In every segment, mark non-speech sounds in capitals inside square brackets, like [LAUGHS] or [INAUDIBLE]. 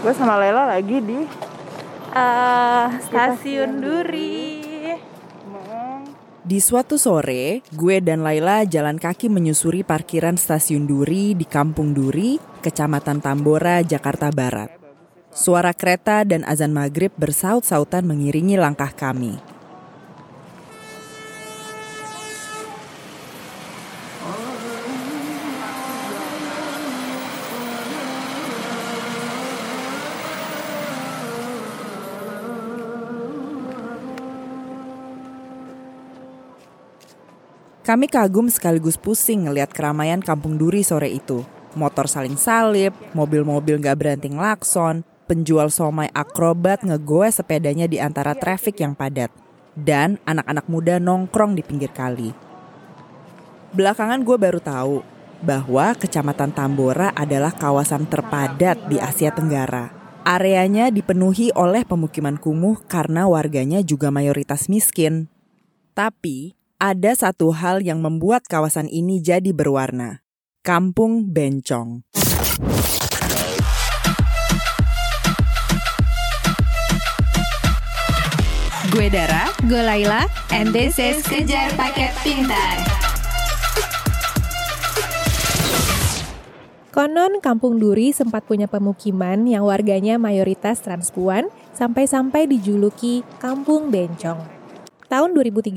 Gue sama Lela lagi di uh, stasiun Duri. Di suatu sore, gue dan Laila jalan kaki menyusuri parkiran stasiun Duri di Kampung Duri, Kecamatan Tambora, Jakarta Barat. Suara kereta dan azan maghrib bersaut-sautan mengiringi langkah kami. Kami kagum sekaligus pusing ngeliat keramaian kampung Duri sore itu. Motor saling salip, mobil-mobil gak berhenti ngelakson, penjual somai akrobat ngegoes sepedanya di antara trafik yang padat. Dan anak-anak muda nongkrong di pinggir kali. Belakangan gue baru tahu bahwa Kecamatan Tambora adalah kawasan terpadat di Asia Tenggara. Areanya dipenuhi oleh pemukiman kumuh karena warganya juga mayoritas miskin. Tapi ada satu hal yang membuat kawasan ini jadi berwarna. Kampung Bencong. Gue Dara, gue Laila, and this is Kejar Paket Pintar. Konon Kampung Duri sempat punya pemukiman yang warganya mayoritas transpuan sampai-sampai dijuluki Kampung Bencong. Tahun 2013,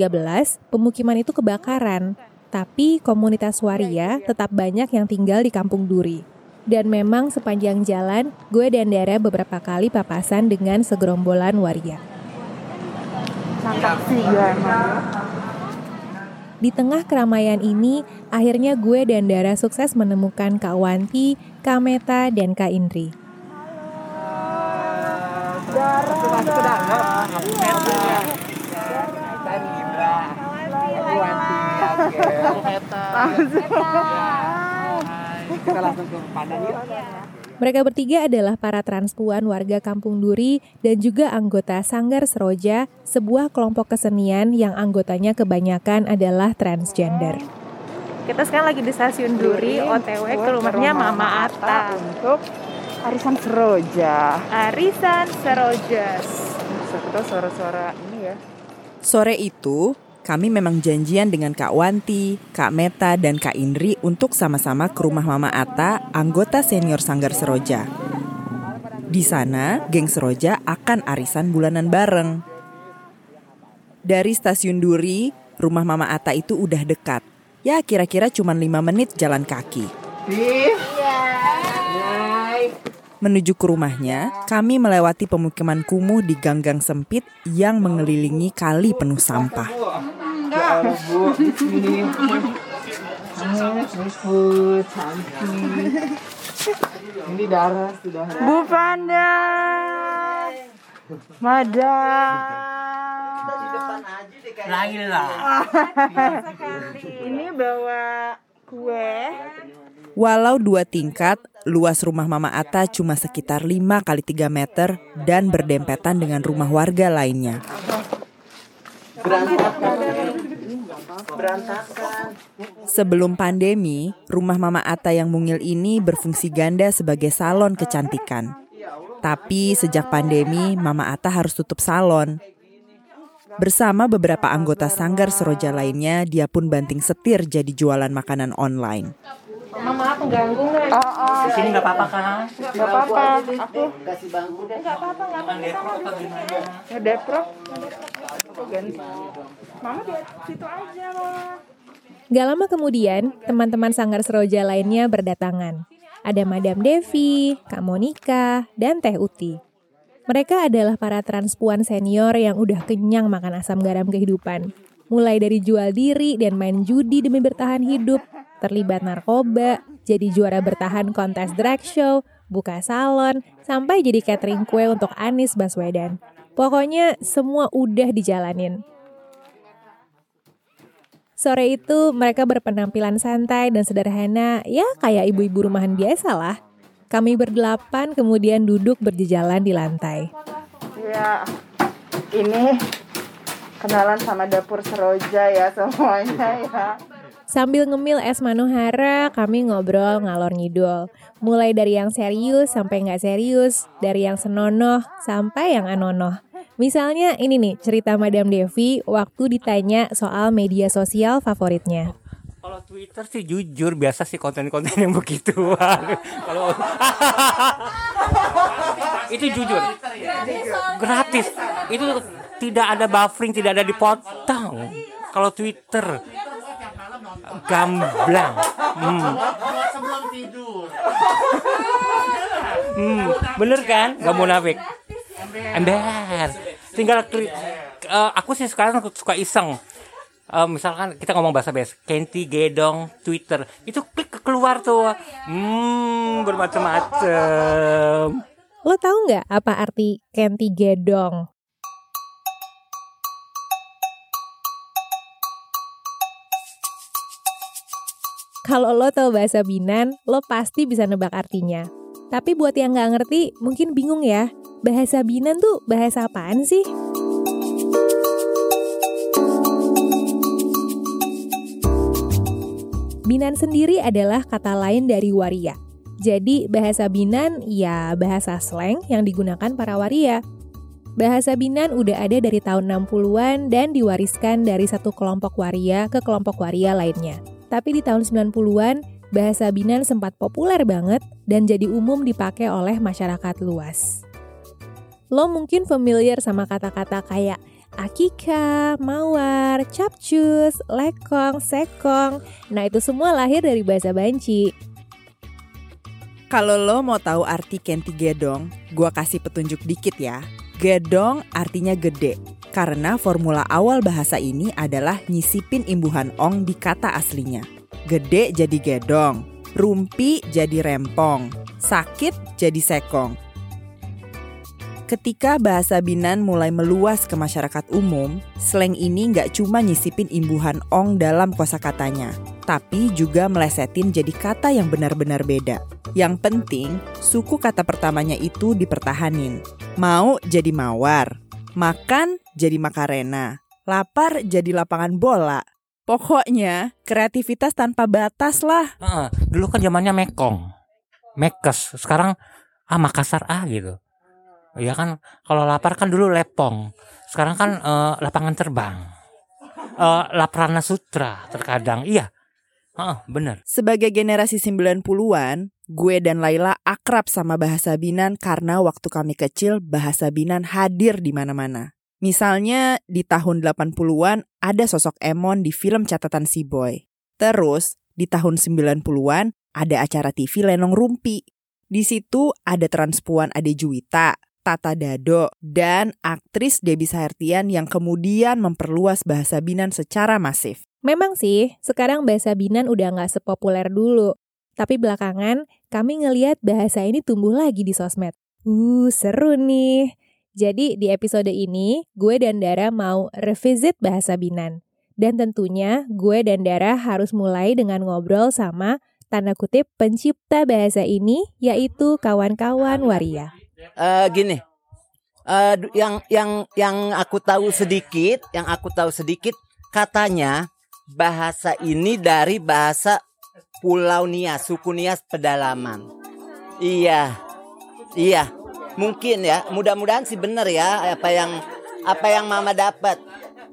pemukiman itu kebakaran, tapi komunitas waria tetap banyak yang tinggal di Kampung Duri. Dan memang sepanjang jalan, gue dan Dara beberapa kali papasan dengan segerombolan waria. Di tengah keramaian ini, akhirnya gue dan Dara sukses menemukan Kak Wanti, Kak Meta, dan Kak Indri. Dara, Dara. Mereka bertiga adalah para transpuan warga Kampung Duri dan juga anggota Sanggar Seroja, sebuah kelompok kesenian yang anggotanya kebanyakan adalah transgender. Kita sekarang lagi di stasiun Duri, OTW ke rumahnya Mama Ata untuk Arisan Seroja. Arisan Seroja. Kita suara-suara ini ya. Sore itu, kami memang janjian dengan Kak Wanti, Kak Meta, dan Kak Indri untuk sama-sama ke rumah Mama Ata, anggota senior Sanggar Seroja. Di sana, geng Seroja akan arisan bulanan bareng. Dari stasiun Duri, rumah Mama Ata itu udah dekat. Ya kira-kira cuma 5 menit jalan kaki. Menuju ke rumahnya, kami melewati pemukiman kumuh di ganggang sempit yang mengelilingi kali penuh sampah. Ini darah sudah. Bu Panda. Madam. Laila. Ini bawa kue. Walau dua tingkat, luas rumah Mama Ata cuma sekitar 5 kali 3 meter dan berdempetan dengan rumah warga lainnya. Sebelum pandemi, rumah Mama Ata yang mungil ini berfungsi ganda sebagai salon kecantikan. Tapi sejak pandemi, Mama Ata harus tutup salon. Bersama beberapa anggota sanggar seroja lainnya, dia pun banting setir jadi jualan makanan online. Mama pengganggu nggak? Oh, oh. Di sini nggak apa-apa kan? Nggak apa-apa. Aku kasih bangku deh. Nggak apa-apa, nggak apa-apa. Deprok gimana? Ya deprok. Aku ganti. Mama di situ aja loh. Gak lama kemudian, teman-teman sanggar seroja lainnya berdatangan. Ada Madam Devi, Kak Monika, dan Teh Uti. Mereka adalah para transpuan senior yang udah kenyang makan asam garam kehidupan. Mulai dari jual diri dan main judi demi bertahan hidup, terlibat narkoba, jadi juara bertahan kontes drag show, buka salon, sampai jadi catering kue untuk Anis Baswedan. Pokoknya semua udah dijalanin. Sore itu mereka berpenampilan santai dan sederhana, ya kayak ibu-ibu rumahan biasa lah. Kami berdelapan kemudian duduk berjejalan di lantai. Ya, ini kenalan sama dapur Seroja ya semuanya ya. Sambil ngemil es Manohara, kami ngobrol ngalor ngidul. Mulai dari yang serius sampai nggak serius, dari yang senonoh sampai yang anonoh. Misalnya ini nih cerita Madam Devi waktu ditanya soal media sosial favoritnya. Kalau Twitter sih jujur biasa sih konten-konten yang begituan. [LAUGHS] Kalau [LAUGHS] itu jujur, gratis. Itu tidak ada buffering, tidak ada dipotong. Kalau Twitter gamblang. Hmm. Hmm, bener kan? Gak munafik. Ember. Tinggal klik. Eh, aku sih sekarang suka iseng. Eh, misalkan kita ngomong bahasa bes, Kenti Gedong Twitter, itu klik ke keluar tuh, hmm bermacam-macam. Lo tahu nggak apa arti Kenti Gedong? Kalau lo tahu bahasa Binan, lo pasti bisa nebak artinya. Tapi buat yang nggak ngerti, mungkin bingung ya. Bahasa Binan tuh bahasa apaan sih? Binan sendiri adalah kata lain dari waria. Jadi bahasa Binan ya bahasa slang yang digunakan para waria. Bahasa Binan udah ada dari tahun 60-an dan diwariskan dari satu kelompok waria ke kelompok waria lainnya. Tapi di tahun 90-an, bahasa Binan sempat populer banget dan jadi umum dipakai oleh masyarakat luas. Lo mungkin familiar sama kata-kata kayak akika, mawar, capcus, lekong, sekong. Nah itu semua lahir dari bahasa Banci. Kalau lo mau tahu arti Kenti Gedong, gua kasih petunjuk dikit ya. Gedong artinya gede, karena formula awal bahasa ini adalah nyisipin imbuhan ong di kata aslinya. Gede jadi gedong, rumpi jadi rempong, sakit jadi sekong. Ketika bahasa Binan mulai meluas ke masyarakat umum, slang ini nggak cuma nyisipin imbuhan ong dalam kosakatanya, tapi juga melesetin jadi kata yang benar-benar beda. Yang penting, suku kata pertamanya itu dipertahanin. Mau jadi mawar, makan jadi makarena, lapar jadi lapangan bola. Pokoknya kreativitas tanpa batas lah. Heeh, dulu kan zamannya Mekong, Mekes. Sekarang ah Makassar ah gitu. Ya kan kalau lapar kan dulu lepong. Sekarang kan eh, lapangan terbang. Eh, Laprana Sutra terkadang. Iya. Heeh, bener. Sebagai generasi 90-an, gue dan Laila akrab sama bahasa Binan karena waktu kami kecil bahasa Binan hadir di mana-mana. Misalnya di tahun 80-an ada sosok Emon di film catatan si boy. Terus di tahun 90-an ada acara TV Lenong Rumpi. Di situ ada transpuan Ade Juwita, Tata Dado, dan aktris Debbie Sahertian yang kemudian memperluas bahasa Binan secara masif. Memang sih, sekarang bahasa Binan udah nggak sepopuler dulu. Tapi belakangan, kami ngeliat bahasa ini tumbuh lagi di sosmed. Uh, seru nih. Jadi di episode ini, gue dan Dara mau revisit bahasa Binan. Dan tentunya gue dan Dara harus mulai dengan ngobrol sama tanda kutip pencipta bahasa ini, yaitu kawan-kawan waria. Eh gini, du- yang yang yang aku tahu sedikit, yang aku tahu sedikit, katanya bahasa ini dari bahasa Pulau Nias, suku Nias pedalaman. Iya, iya, mungkin ya. Mudah-mudahan sih bener ya apa yang apa yang Mama dapat.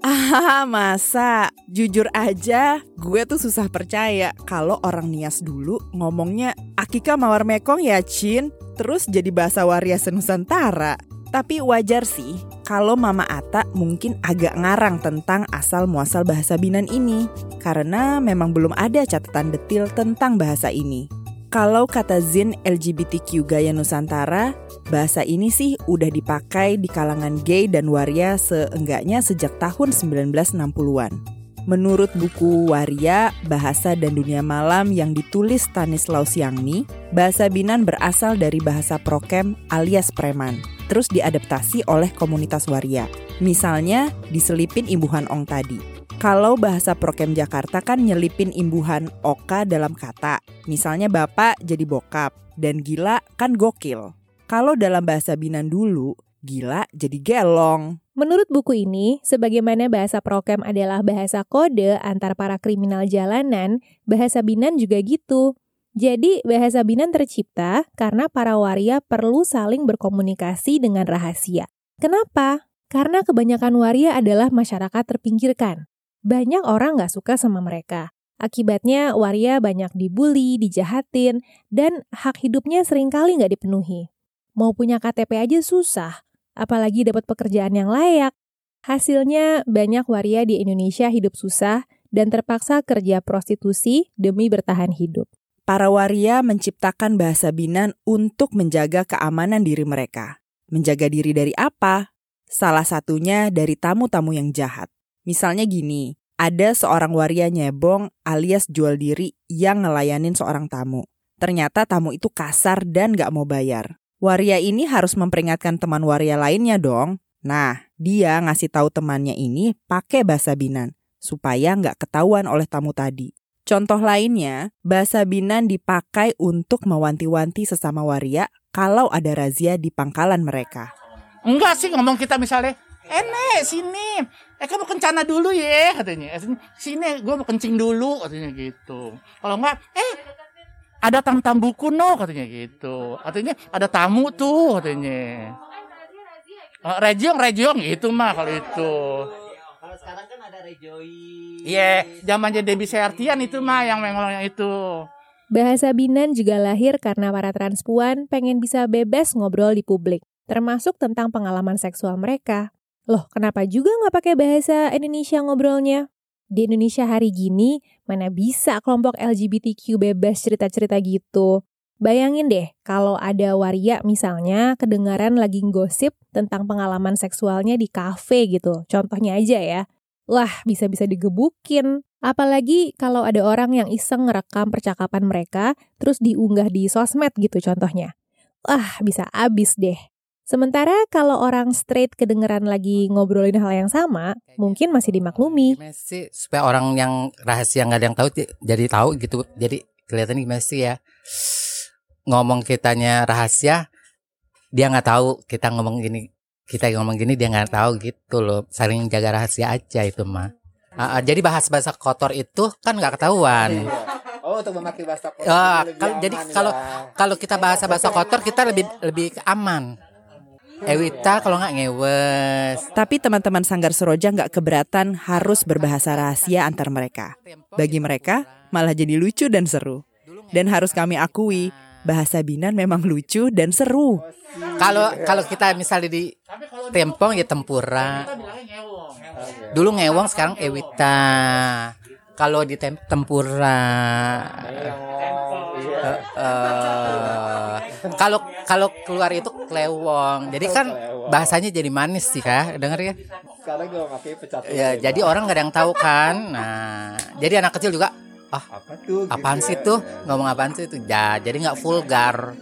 Ah, masa? Jujur aja, gue tuh susah percaya kalau orang Nias dulu ngomongnya Akika Mawar Mekong ya, Cin. Terus jadi bahasa waria senusantara. Tapi wajar sih kalau Mama Ata mungkin agak ngarang tentang asal muasal bahasa Binan ini. Karena memang belum ada catatan detil tentang bahasa ini. Kalau kata Zin LGBTQ Gaya Nusantara, bahasa ini sih udah dipakai di kalangan gay dan waria seenggaknya sejak tahun 1960-an. Menurut buku Waria, Bahasa dan Dunia Malam yang ditulis Stanislaus Yangmi, bahasa Binan berasal dari bahasa Prokem alias preman, terus diadaptasi oleh komunitas waria. Misalnya, diselipin imbuhan ong tadi. Kalau bahasa Prokem Jakarta kan nyelipin imbuhan oka dalam kata. Misalnya bapak jadi bokap dan gila kan gokil. Kalau dalam bahasa Binan dulu, Gila jadi gelong. Menurut buku ini, sebagaimana bahasa prokem adalah bahasa kode antar para kriminal jalanan, bahasa Binan juga gitu. Jadi, bahasa Binan tercipta karena para waria perlu saling berkomunikasi dengan rahasia. Kenapa? Karena kebanyakan waria adalah masyarakat terpinggirkan. Banyak orang nggak suka sama mereka. Akibatnya, waria banyak dibully, dijahatin, dan hak hidupnya sering kali nggak dipenuhi. Mau punya KTP aja susah, apalagi dapat pekerjaan yang layak. Hasilnya, banyak waria di Indonesia hidup susah dan terpaksa kerja prostitusi demi bertahan hidup. Para waria menciptakan bahasa Binan untuk menjaga keamanan diri mereka. Menjaga diri dari apa? Salah satunya dari tamu-tamu yang jahat. Misalnya gini, ada seorang waria nyebong alias jual diri yang ngelayanin seorang tamu. Ternyata tamu itu kasar dan gak mau bayar. Waria ini harus memperingatkan teman waria lainnya dong. Nah, dia ngasih tahu temannya ini pakai bahasa Binan supaya nggak ketahuan oleh tamu tadi. Contoh lainnya, bahasa Binan dipakai untuk mewanti-wanti sesama waria kalau ada razia di pangkalan mereka. Enggak sih ngomong kita misalnya, eh sini, eh kamu kencana dulu ya katanya, eh, sini gue mau kencing dulu katanya gitu. Kalau enggak, eh ada tam-tam buku no katanya gitu. Artinya ada tamu tuh katanya. Uh, rejiong rejiong itu mah kalau itu. Kalau sekarang kan ada Rejoy. Iya, yeah, zamannya Debbie Sertian itu mah yang mengolongnya itu. Bahasa Binan juga lahir karena para transpuan pengen bisa bebas ngobrol di publik, termasuk tentang pengalaman seksual mereka. Loh, kenapa juga nggak pakai bahasa Indonesia ngobrolnya? Di Indonesia hari gini, mana bisa kelompok LGBTQ bebas cerita-cerita gitu? Bayangin deh, kalau ada waria misalnya kedengaran lagi gosip tentang pengalaman seksualnya di kafe gitu. Contohnya aja ya. Wah, bisa-bisa digebukin. Apalagi kalau ada orang yang iseng ngerekam percakapan mereka, terus diunggah di sosmed gitu contohnya. Wah, bisa abis deh. Sementara kalau orang straight kedengeran lagi ngobrolin hal yang sama, mungkin masih dimaklumi. Supaya orang yang rahasia nggak ada yang tahu jadi tahu gitu. Jadi kelihatan gimana sih ya? ngomong kitanya rahasia dia nggak tahu kita ngomong gini kita ngomong gini dia nggak tahu gitu loh saling jaga rahasia aja itu mah uh, uh, jadi bahas bahasa kotor itu kan nggak ketahuan Oh untuk memakai bahasa kotor. Uh, kal jadi kalau kalau kita bahasa bahasa kotor kita lebih lebih aman. Ewita kalau nggak ngewes. Tapi teman-teman Sanggar Seroja nggak keberatan harus berbahasa rahasia antar mereka. Bagi mereka malah jadi lucu dan seru. Dan harus kami akui, bahasa Binan memang lucu dan seru. Kalau kalau kita misalnya di Tempong ya tempura. Dulu ngewong sekarang ewita. Kalau di tem tempura kalau uh, uh, kalau keluar itu klewong. Jadi kan bahasanya jadi manis sih kah? Dengar ya? Sekarang gue pakai pecat. Ya, jadi orang gak ada yang tahu kan. Nah, jadi anak kecil juga ah apa tuh apaan gitu sih ya. tuh ngomong apaan sih itu ya jadi nggak vulgar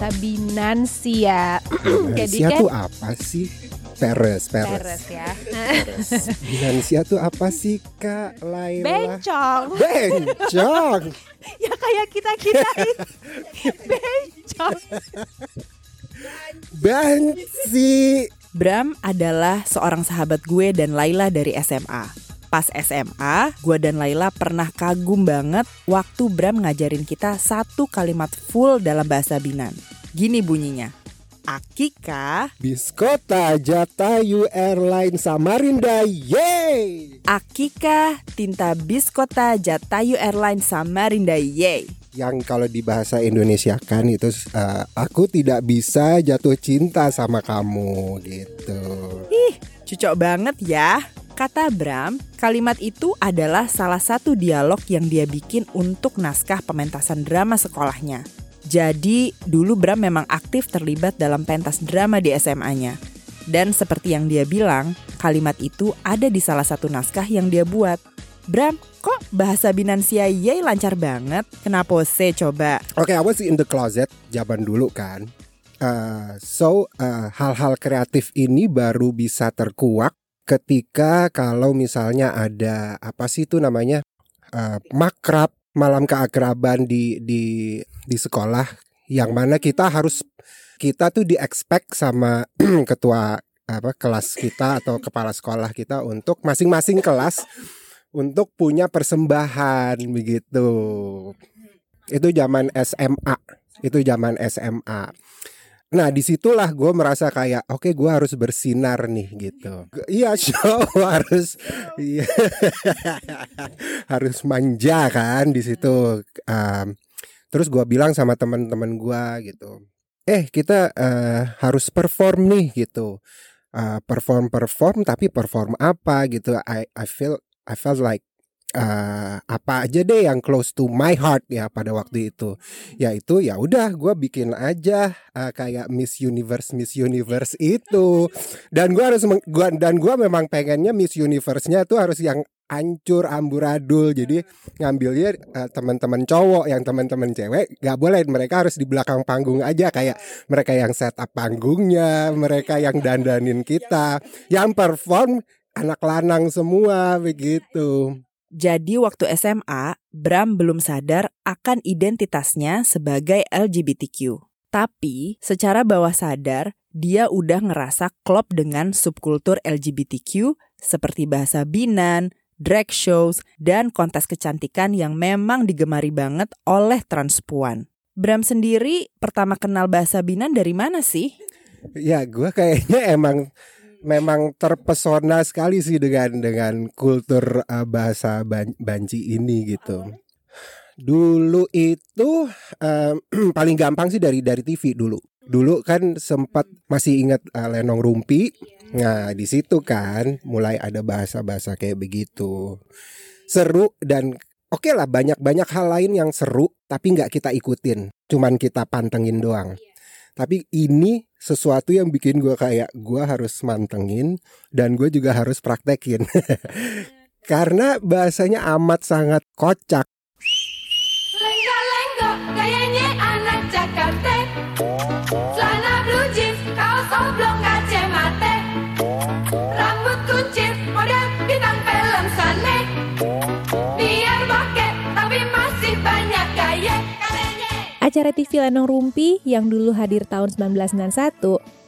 bahasa Binan sih ya. [CLEARS THROAT] Jadi kan, tuh apa sih? Peres, peres. Peres ya. Dinansia [LAUGHS] tuh apa sih Kak Laila? Bencong. Bencong. [LAUGHS] ya kayak kita kita [LAUGHS] Bencong. Bansi. Bram adalah seorang sahabat gue dan Laila dari SMA. Pas SMA, gue dan Laila pernah kagum banget waktu Bram ngajarin kita satu kalimat full dalam bahasa Binan. Gini bunyinya. Akika Biskota Jatayu Airline Samarinda Yeay Akika Tinta Biskota Jatayu Airline Samarinda Yeay yang kalau di bahasa Indonesia kan itu uh, aku tidak bisa jatuh cinta sama kamu gitu. Ih, cocok banget ya. Kata Bram, kalimat itu adalah salah satu dialog yang dia bikin untuk naskah pementasan drama sekolahnya. Jadi dulu Bram memang aktif terlibat dalam pentas drama di SMA-nya. Dan seperti yang dia bilang, kalimat itu ada di salah satu naskah yang dia buat. Bram, kok bahasa Binansia Yey lancar banget? Kenapa sih coba? Oke, I was in the closet zaman dulu kan. Uh, so uh, hal-hal kreatif ini baru bisa terkuak ketika kalau misalnya ada apa sih itu namanya uh, makrab malam keakraban di di di sekolah yang mana kita harus kita tuh di expect sama [CLEARS THROAT] ketua apa kelas kita atau kepala sekolah kita untuk masing-masing kelas untuk punya persembahan begitu. Itu zaman SMA, itu zaman SMA. Nah di situlah gue merasa kayak oke okay, gue harus bersinar nih gitu. Iya [LAUGHS] show harus iya, [LAUGHS] harus manja kan di situ. Um, terus gue bilang sama teman-teman gue gitu, eh kita uh, harus perform nih gitu. Uh, perform perform tapi perform apa gitu. I I feel I felt like uh, apa aja deh yang close to my heart ya pada waktu itu. Yaitu ya udah gue bikin aja uh, kayak Miss Universe Miss Universe itu. Dan gue harus gua, dan gue memang pengennya Miss Universe-nya tuh harus yang hancur amburadul. Jadi ngambilnya uh, teman-teman cowok yang teman-teman cewek gak boleh. Mereka harus di belakang panggung aja kayak mereka yang set up panggungnya mereka yang dandanin kita yang perform anak lanang semua begitu. Jadi waktu SMA, Bram belum sadar akan identitasnya sebagai LGBTQ. Tapi secara bawah sadar, dia udah ngerasa klop dengan subkultur LGBTQ seperti bahasa binan, drag shows, dan kontes kecantikan yang memang digemari banget oleh transpuan. Bram sendiri pertama kenal bahasa binan dari mana sih? Ya, gue kayaknya emang memang terpesona sekali sih dengan dengan kultur uh, bahasa ban banci ini gitu. Dulu itu uh, [CLEARS THROAT] paling gampang sih dari dari TV dulu. Dulu kan sempat masih ingat uh, Lenong Rumpi. Nah, di situ kan mulai ada bahasa-bahasa kayak begitu. Seru dan oke okay lah banyak-banyak hal lain yang seru tapi nggak kita ikutin. Cuman kita pantengin doang. Tapi ini sesuatu yang bikin gue kayak gue harus mantengin dan gue juga harus praktekin. [LAUGHS] Karena bahasanya amat sangat kocak. Acara TV Lenong Rumpi yang dulu hadir tahun 1991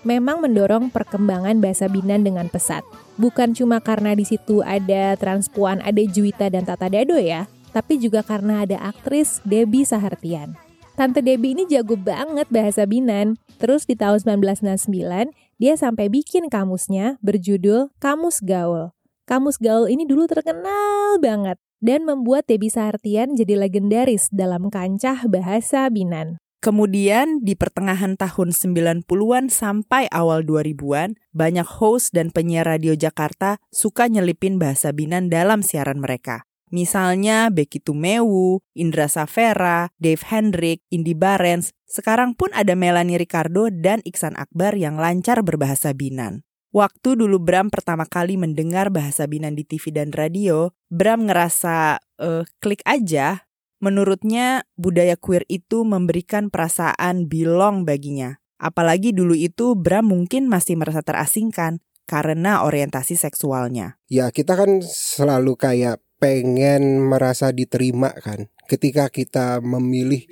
memang mendorong perkembangan bahasa Binan dengan pesat. Bukan cuma karena di situ ada transpuan, ada Juwita dan Tata Dado ya, tapi juga karena ada aktris Debbie Sahartian. Tante Debbie ini jago banget bahasa Binan. Terus di tahun 1999, dia sampai bikin kamusnya berjudul Kamus Gaul. Kamus Gaul ini dulu terkenal banget dan membuat Debbie Sahartian jadi legendaris dalam kancah bahasa Binan. Kemudian di pertengahan tahun 90-an sampai awal 2000-an, banyak host dan penyiar radio Jakarta suka nyelipin bahasa Binan dalam siaran mereka. Misalnya Becky Tumewu, Indra Safera, Dave Hendrik, Indi Barens, sekarang pun ada Melanie Ricardo dan Iksan Akbar yang lancar berbahasa Binan. Waktu dulu Bram pertama kali mendengar bahasa Binan di TV dan radio, Bram ngerasa uh, klik aja. Menurutnya budaya queer itu memberikan perasaan belong baginya. Apalagi dulu itu Bram mungkin masih merasa terasingkan karena orientasi seksualnya. Ya kita kan selalu kayak pengen merasa diterima kan. Ketika kita memilih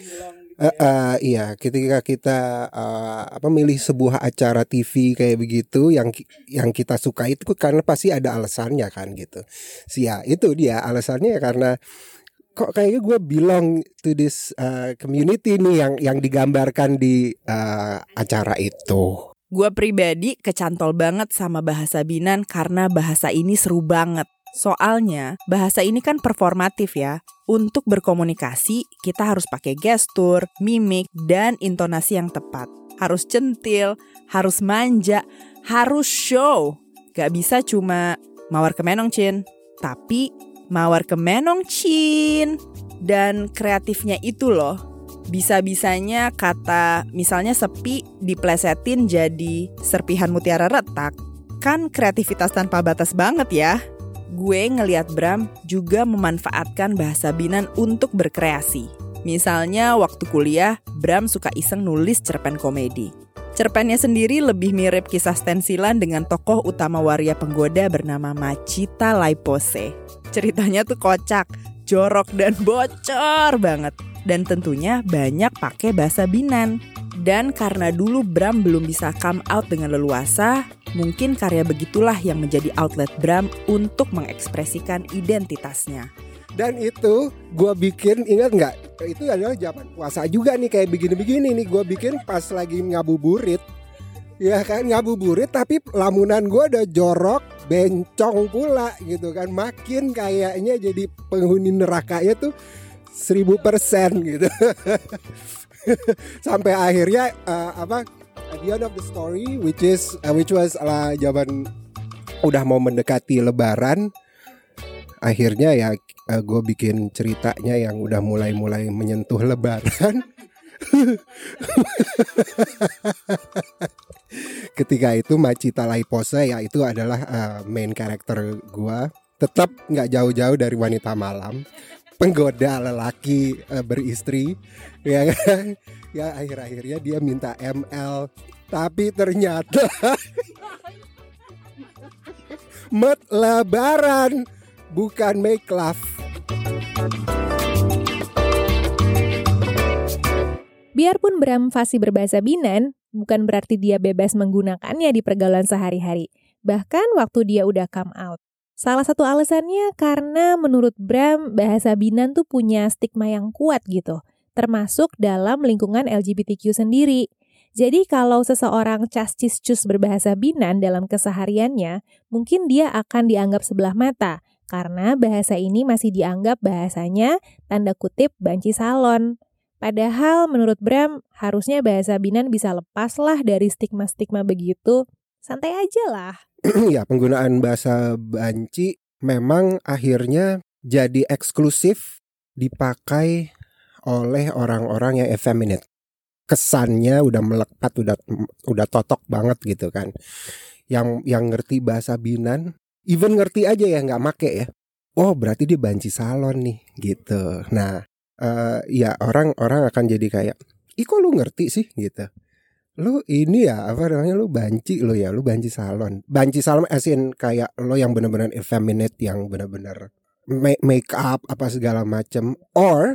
Uh, uh, iya, ketika kita uh, apa milih sebuah acara TV kayak begitu yang yang kita suka itu karena pasti ada alasannya kan gitu. Sih ya, itu dia alasannya ya karena kok kayaknya gue bilang to this uh, community nih yang yang digambarkan di uh, acara itu. Gue pribadi kecantol banget sama bahasa Binan karena bahasa ini seru banget. Soalnya bahasa ini kan performatif ya. Untuk berkomunikasi kita harus pakai gestur, mimik, dan intonasi yang tepat. Harus centil, harus manja, harus show. Gak bisa cuma mawar kemenong cin, tapi mawar kemenong cin. Dan kreatifnya itu loh, bisa-bisanya kata misalnya sepi diplesetin jadi serpihan mutiara retak. Kan kreativitas tanpa batas banget ya. Gue ngeliat Bram juga memanfaatkan bahasa Binan untuk berkreasi. Misalnya waktu kuliah, Bram suka iseng nulis cerpen komedi. Cerpennya sendiri lebih mirip kisah stensilan dengan tokoh utama waria penggoda bernama Macita Laipose. Ceritanya tuh kocak, jorok dan bocor banget. Dan tentunya banyak pakai bahasa Binan. Dan karena dulu Bram belum bisa come out dengan leluasa, mungkin karya begitulah yang menjadi outlet Bram untuk mengekspresikan identitasnya. Dan itu gue bikin ingat nggak? Itu adalah zaman puasa juga nih kayak begini-begini nih gue bikin pas lagi ngabuburit. Ya kan ngabuburit tapi lamunan gue ada jorok, bencong pula gitu kan. Makin kayaknya jadi penghuni nerakanya tuh seribu persen gitu. [LAUGHS] [LAUGHS] Sampai akhirnya uh, apa? At the end of the story, which is uh, which was lah zaman udah mau mendekati Lebaran, akhirnya ya uh, gue bikin ceritanya yang udah mulai-mulai menyentuh Lebaran. [LAUGHS] Ketika itu Macita Laipose ya itu adalah uh, main karakter gue. Tetap nggak jauh-jauh dari wanita malam, penggoda lelaki uh, beristri, ya kan? [LAUGHS] Ya akhir-akhirnya dia minta ML, tapi ternyata [LAUGHS] Met lebaran bukan make love. Biarpun Bram fasih berbahasa Binan, bukan berarti dia bebas menggunakannya di pergaulan sehari-hari. Bahkan waktu dia udah come out. Salah satu alasannya karena menurut Bram, bahasa Binan tuh punya stigma yang kuat gitu. Termasuk dalam lingkungan LGBTQ sendiri. Jadi kalau seseorang cascis cus berbahasa Binan dalam kesehariannya, mungkin dia akan dianggap sebelah mata karena bahasa ini masih dianggap bahasanya tanda kutip banci salon. Padahal menurut Bram, harusnya bahasa Binan bisa lepas lah dari stigma-stigma begitu. Santai aja lah. [CLEARS THROAT] ya, penggunaan bahasa banci memang akhirnya jadi eksklusif dipakai oleh orang-orang yang effeminate. Kesannya udah melekat udah udah totok banget gitu kan. Yang yang ngerti bahasa Binan even ngerti aja ya nggak make ya. Oh berarti dia banci salon nih gitu. Nah uh, ya orang orang akan jadi kayak ih kok lu ngerti sih? gitu lu ini ya apa namanya lu banci lo ya lu banci salon banci salon asin kayak lo yang bener-bener effeminate yang bener-bener make up apa segala macem or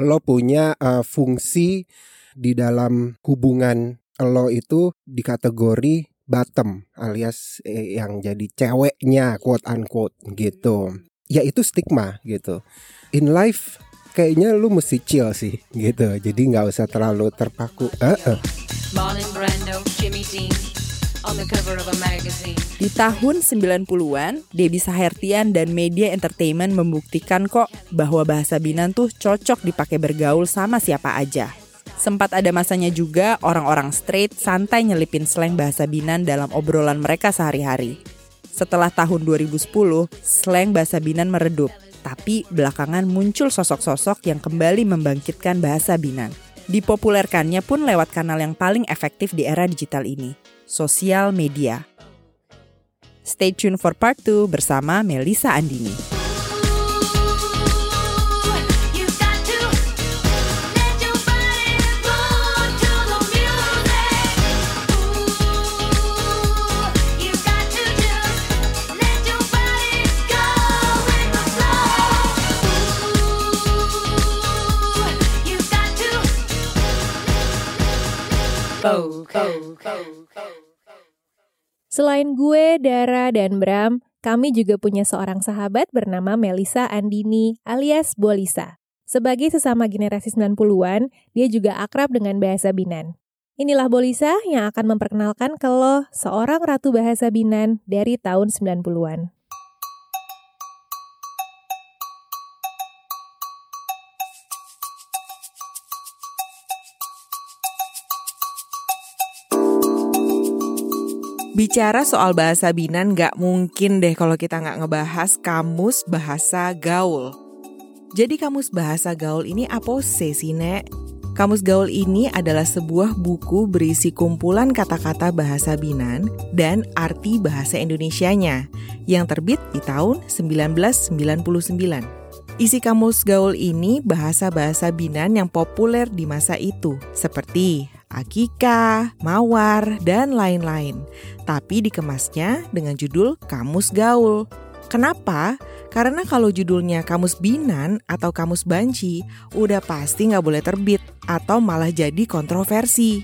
lo punya uh, fungsi di dalam hubungan lo itu di kategori bottom alias eh, yang jadi ceweknya quote unquote gitu. Ya itu stigma gitu. In life kayaknya lu mesti chill sih gitu. Jadi nggak usah terlalu terpaku. Uh -uh. Di tahun 90-an, Debbie Sahertian dan media entertainment membuktikan kok bahwa bahasa Binan tuh cocok dipakai bergaul sama siapa aja. Sempat ada masanya juga orang-orang straight santai nyelipin slang bahasa Binan dalam obrolan mereka sehari-hari. Setelah tahun 2010, slang bahasa Binan meredup, tapi belakangan muncul sosok-sosok yang kembali membangkitkan bahasa Binan. Dipopulerkannya pun lewat kanal yang paling efektif di era digital ini, sosial media. Stay tuned for part 2 bersama Melisa Andini. Selain gue, Dara, dan Bram, kami juga punya seorang sahabat bernama Melisa Andini alias Bolisa. Sebagai sesama generasi 90-an, dia juga akrab dengan bahasa Binan. Inilah Bolisa yang akan memperkenalkan ke lo seorang ratu bahasa Binan dari tahun 90-an. Bicara soal bahasa Binan gak mungkin deh kalau kita nggak ngebahas kamus bahasa gaul. Jadi kamus bahasa gaul ini apa sih, Nek? Kamus Gaul ini adalah sebuah buku berisi kumpulan kata-kata bahasa Binan dan arti bahasa Indonesianya yang terbit di tahun 1999. Isi kamus gaul ini bahasa-bahasa Binan yang populer di masa itu, seperti akika, mawar, dan lain-lain. Tapi dikemasnya dengan judul Kamus Gaul. Kenapa? Karena kalau judulnya Kamus Binan atau Kamus Banci, udah pasti nggak boleh terbit atau malah jadi kontroversi.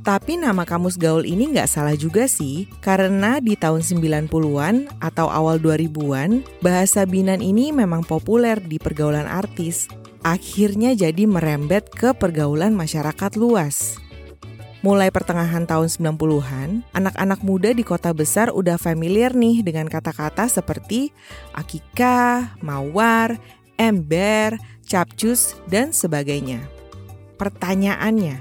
Tapi nama Kamus Gaul ini nggak salah juga sih, karena di tahun 90-an atau awal 2000-an, bahasa Binan ini memang populer di pergaulan artis. Akhirnya jadi merembet ke pergaulan masyarakat luas. Mulai pertengahan tahun 90-an, anak-anak muda di kota besar udah familiar nih dengan kata-kata seperti akika, mawar, ember, capcus, dan sebagainya. Pertanyaannya,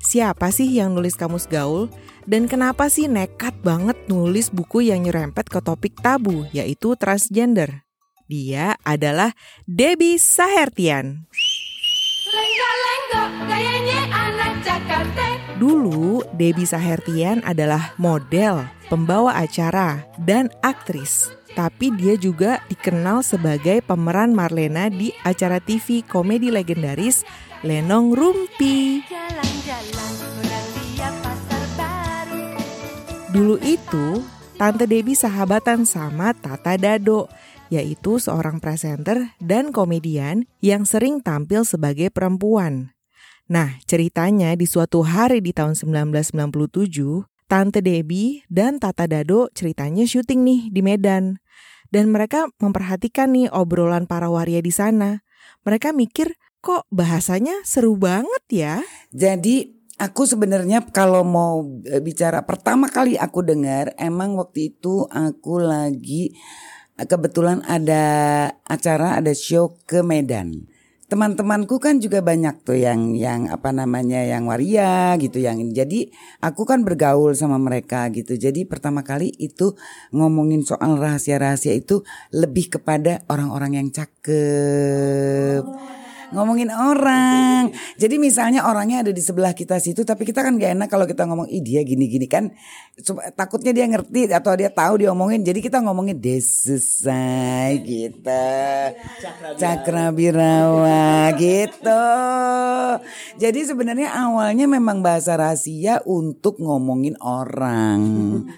siapa sih yang nulis kamus gaul? Dan kenapa sih nekat banget nulis buku yang nyerempet ke topik tabu, yaitu transgender? Dia adalah Debbie Sahertian. Dulu, Debbie Sahertian adalah model, pembawa acara, dan aktris. Tapi dia juga dikenal sebagai pemeran Marlena di acara TV komedi legendaris Lenong Rumpi. Dulu itu, Tante Debbie sahabatan sama Tata Dado, yaitu seorang presenter dan komedian yang sering tampil sebagai perempuan. Nah, ceritanya di suatu hari di tahun 1997, Tante Debbie dan Tata Dado ceritanya syuting nih di Medan. Dan mereka memperhatikan nih obrolan para waria di sana. Mereka mikir, kok bahasanya seru banget ya? Jadi aku sebenarnya kalau mau e, bicara pertama kali aku dengar emang waktu itu aku lagi kebetulan ada acara ada show ke Medan. Teman-temanku kan juga banyak tuh yang yang apa namanya yang waria gitu yang jadi aku kan bergaul sama mereka gitu. Jadi pertama kali itu ngomongin soal rahasia-rahasia itu lebih kepada orang-orang yang cakep ngomongin orang. Jadi misalnya orangnya ada di sebelah kita situ, tapi kita kan gak enak kalau kita ngomong, ih dia gini-gini kan. Takutnya dia ngerti atau dia tahu dia ngomongin. Jadi kita ngomongin desesai gitu. Cakra birawa gitu. Jadi sebenarnya awalnya memang bahasa rahasia untuk ngomongin orang.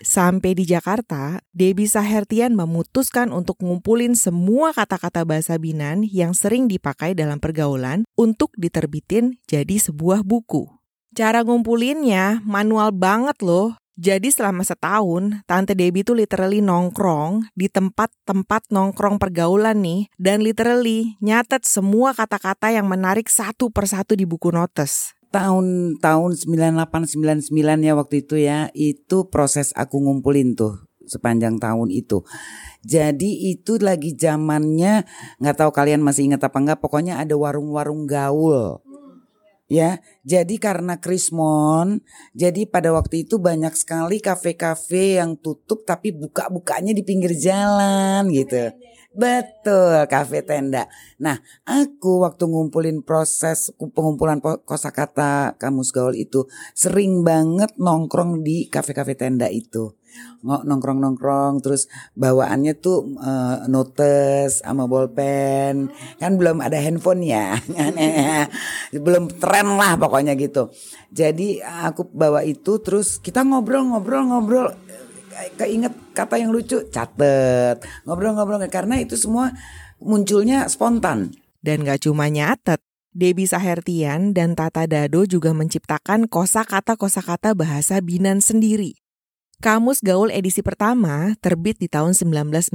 Sampai di Jakarta, Debbie Sahertian memutuskan untuk ngumpulin semua kata-kata bahasa Binan yang sering dipakai dalam pergaulan untuk diterbitin jadi sebuah buku. Cara ngumpulinnya manual banget loh. Jadi selama setahun, Tante Debbie tuh literally nongkrong di tempat-tempat nongkrong pergaulan nih. Dan literally nyatet semua kata-kata yang menarik satu persatu di buku notes. tahun tahun 9899 ya waktu itu ya itu proses aku ngumpulin tuh sepanjang tahun itu. Jadi itu lagi zamannya nggak tahu kalian masih ingat apa enggak pokoknya ada warung-warung gaul. Ya, jadi karena Krismon, jadi pada waktu itu banyak sekali kafe-kafe yang tutup tapi buka-bukanya di pinggir jalan gitu. Betul, kafe tenda. Nah, aku waktu ngumpulin proses pengumpulan kosakata kamus gaul itu sering banget nongkrong di kafe-kafe tenda itu. Ngo- Nongkrong-nongkrong terus bawaannya tuh eh, notes sama bolpen. Kan belum ada handphone ya. [LAUGHS] belum tren lah pokoknya gitu. Jadi aku bawa itu terus kita ngobrol-ngobrol-ngobrol keinget kata yang lucu catet ngobrol-ngobrol karena itu semua munculnya spontan Dan gak cuma nyatet, Debbie Sahertian dan Tata Dado juga menciptakan kosakata-kosakata bahasa Binan sendiri. Kamus Gaul edisi pertama terbit di tahun 1999,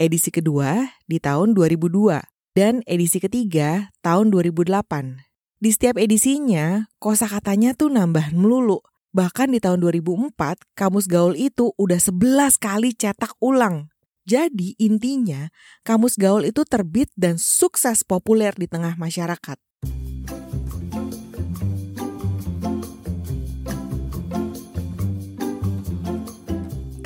edisi kedua di tahun 2002, dan edisi ketiga tahun 2008. Di setiap edisinya, kosakatanya tuh nambah melulu. Bahkan di tahun 2004, Kamus Gaul itu udah 11 kali cetak ulang. Jadi intinya, Kamus Gaul itu terbit dan sukses populer di tengah masyarakat.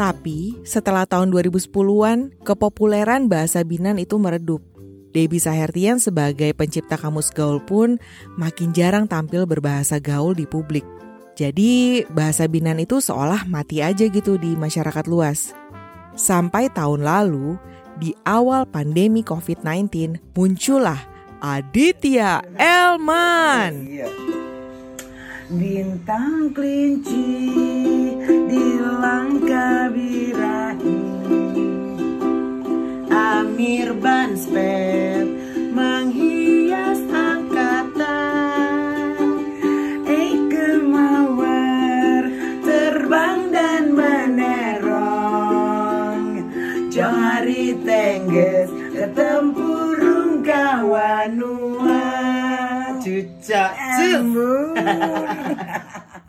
Tapi setelah tahun 2010-an, kepopuleran bahasa Binan itu meredup. Debbie Sahertian sebagai pencipta kamus gaul pun makin jarang tampil berbahasa gaul di publik. Jadi bahasa Binan itu seolah mati aja gitu di masyarakat luas. Sampai tahun lalu, di awal pandemi COVID-19, muncullah Aditya Elman. Bintang kelinci di langkah birahi Amir Banspet menghias angkatan. Eike Mawar terbang dan menerong. Johari Tengges ketempurung kawanua Cucak [LAUGHS]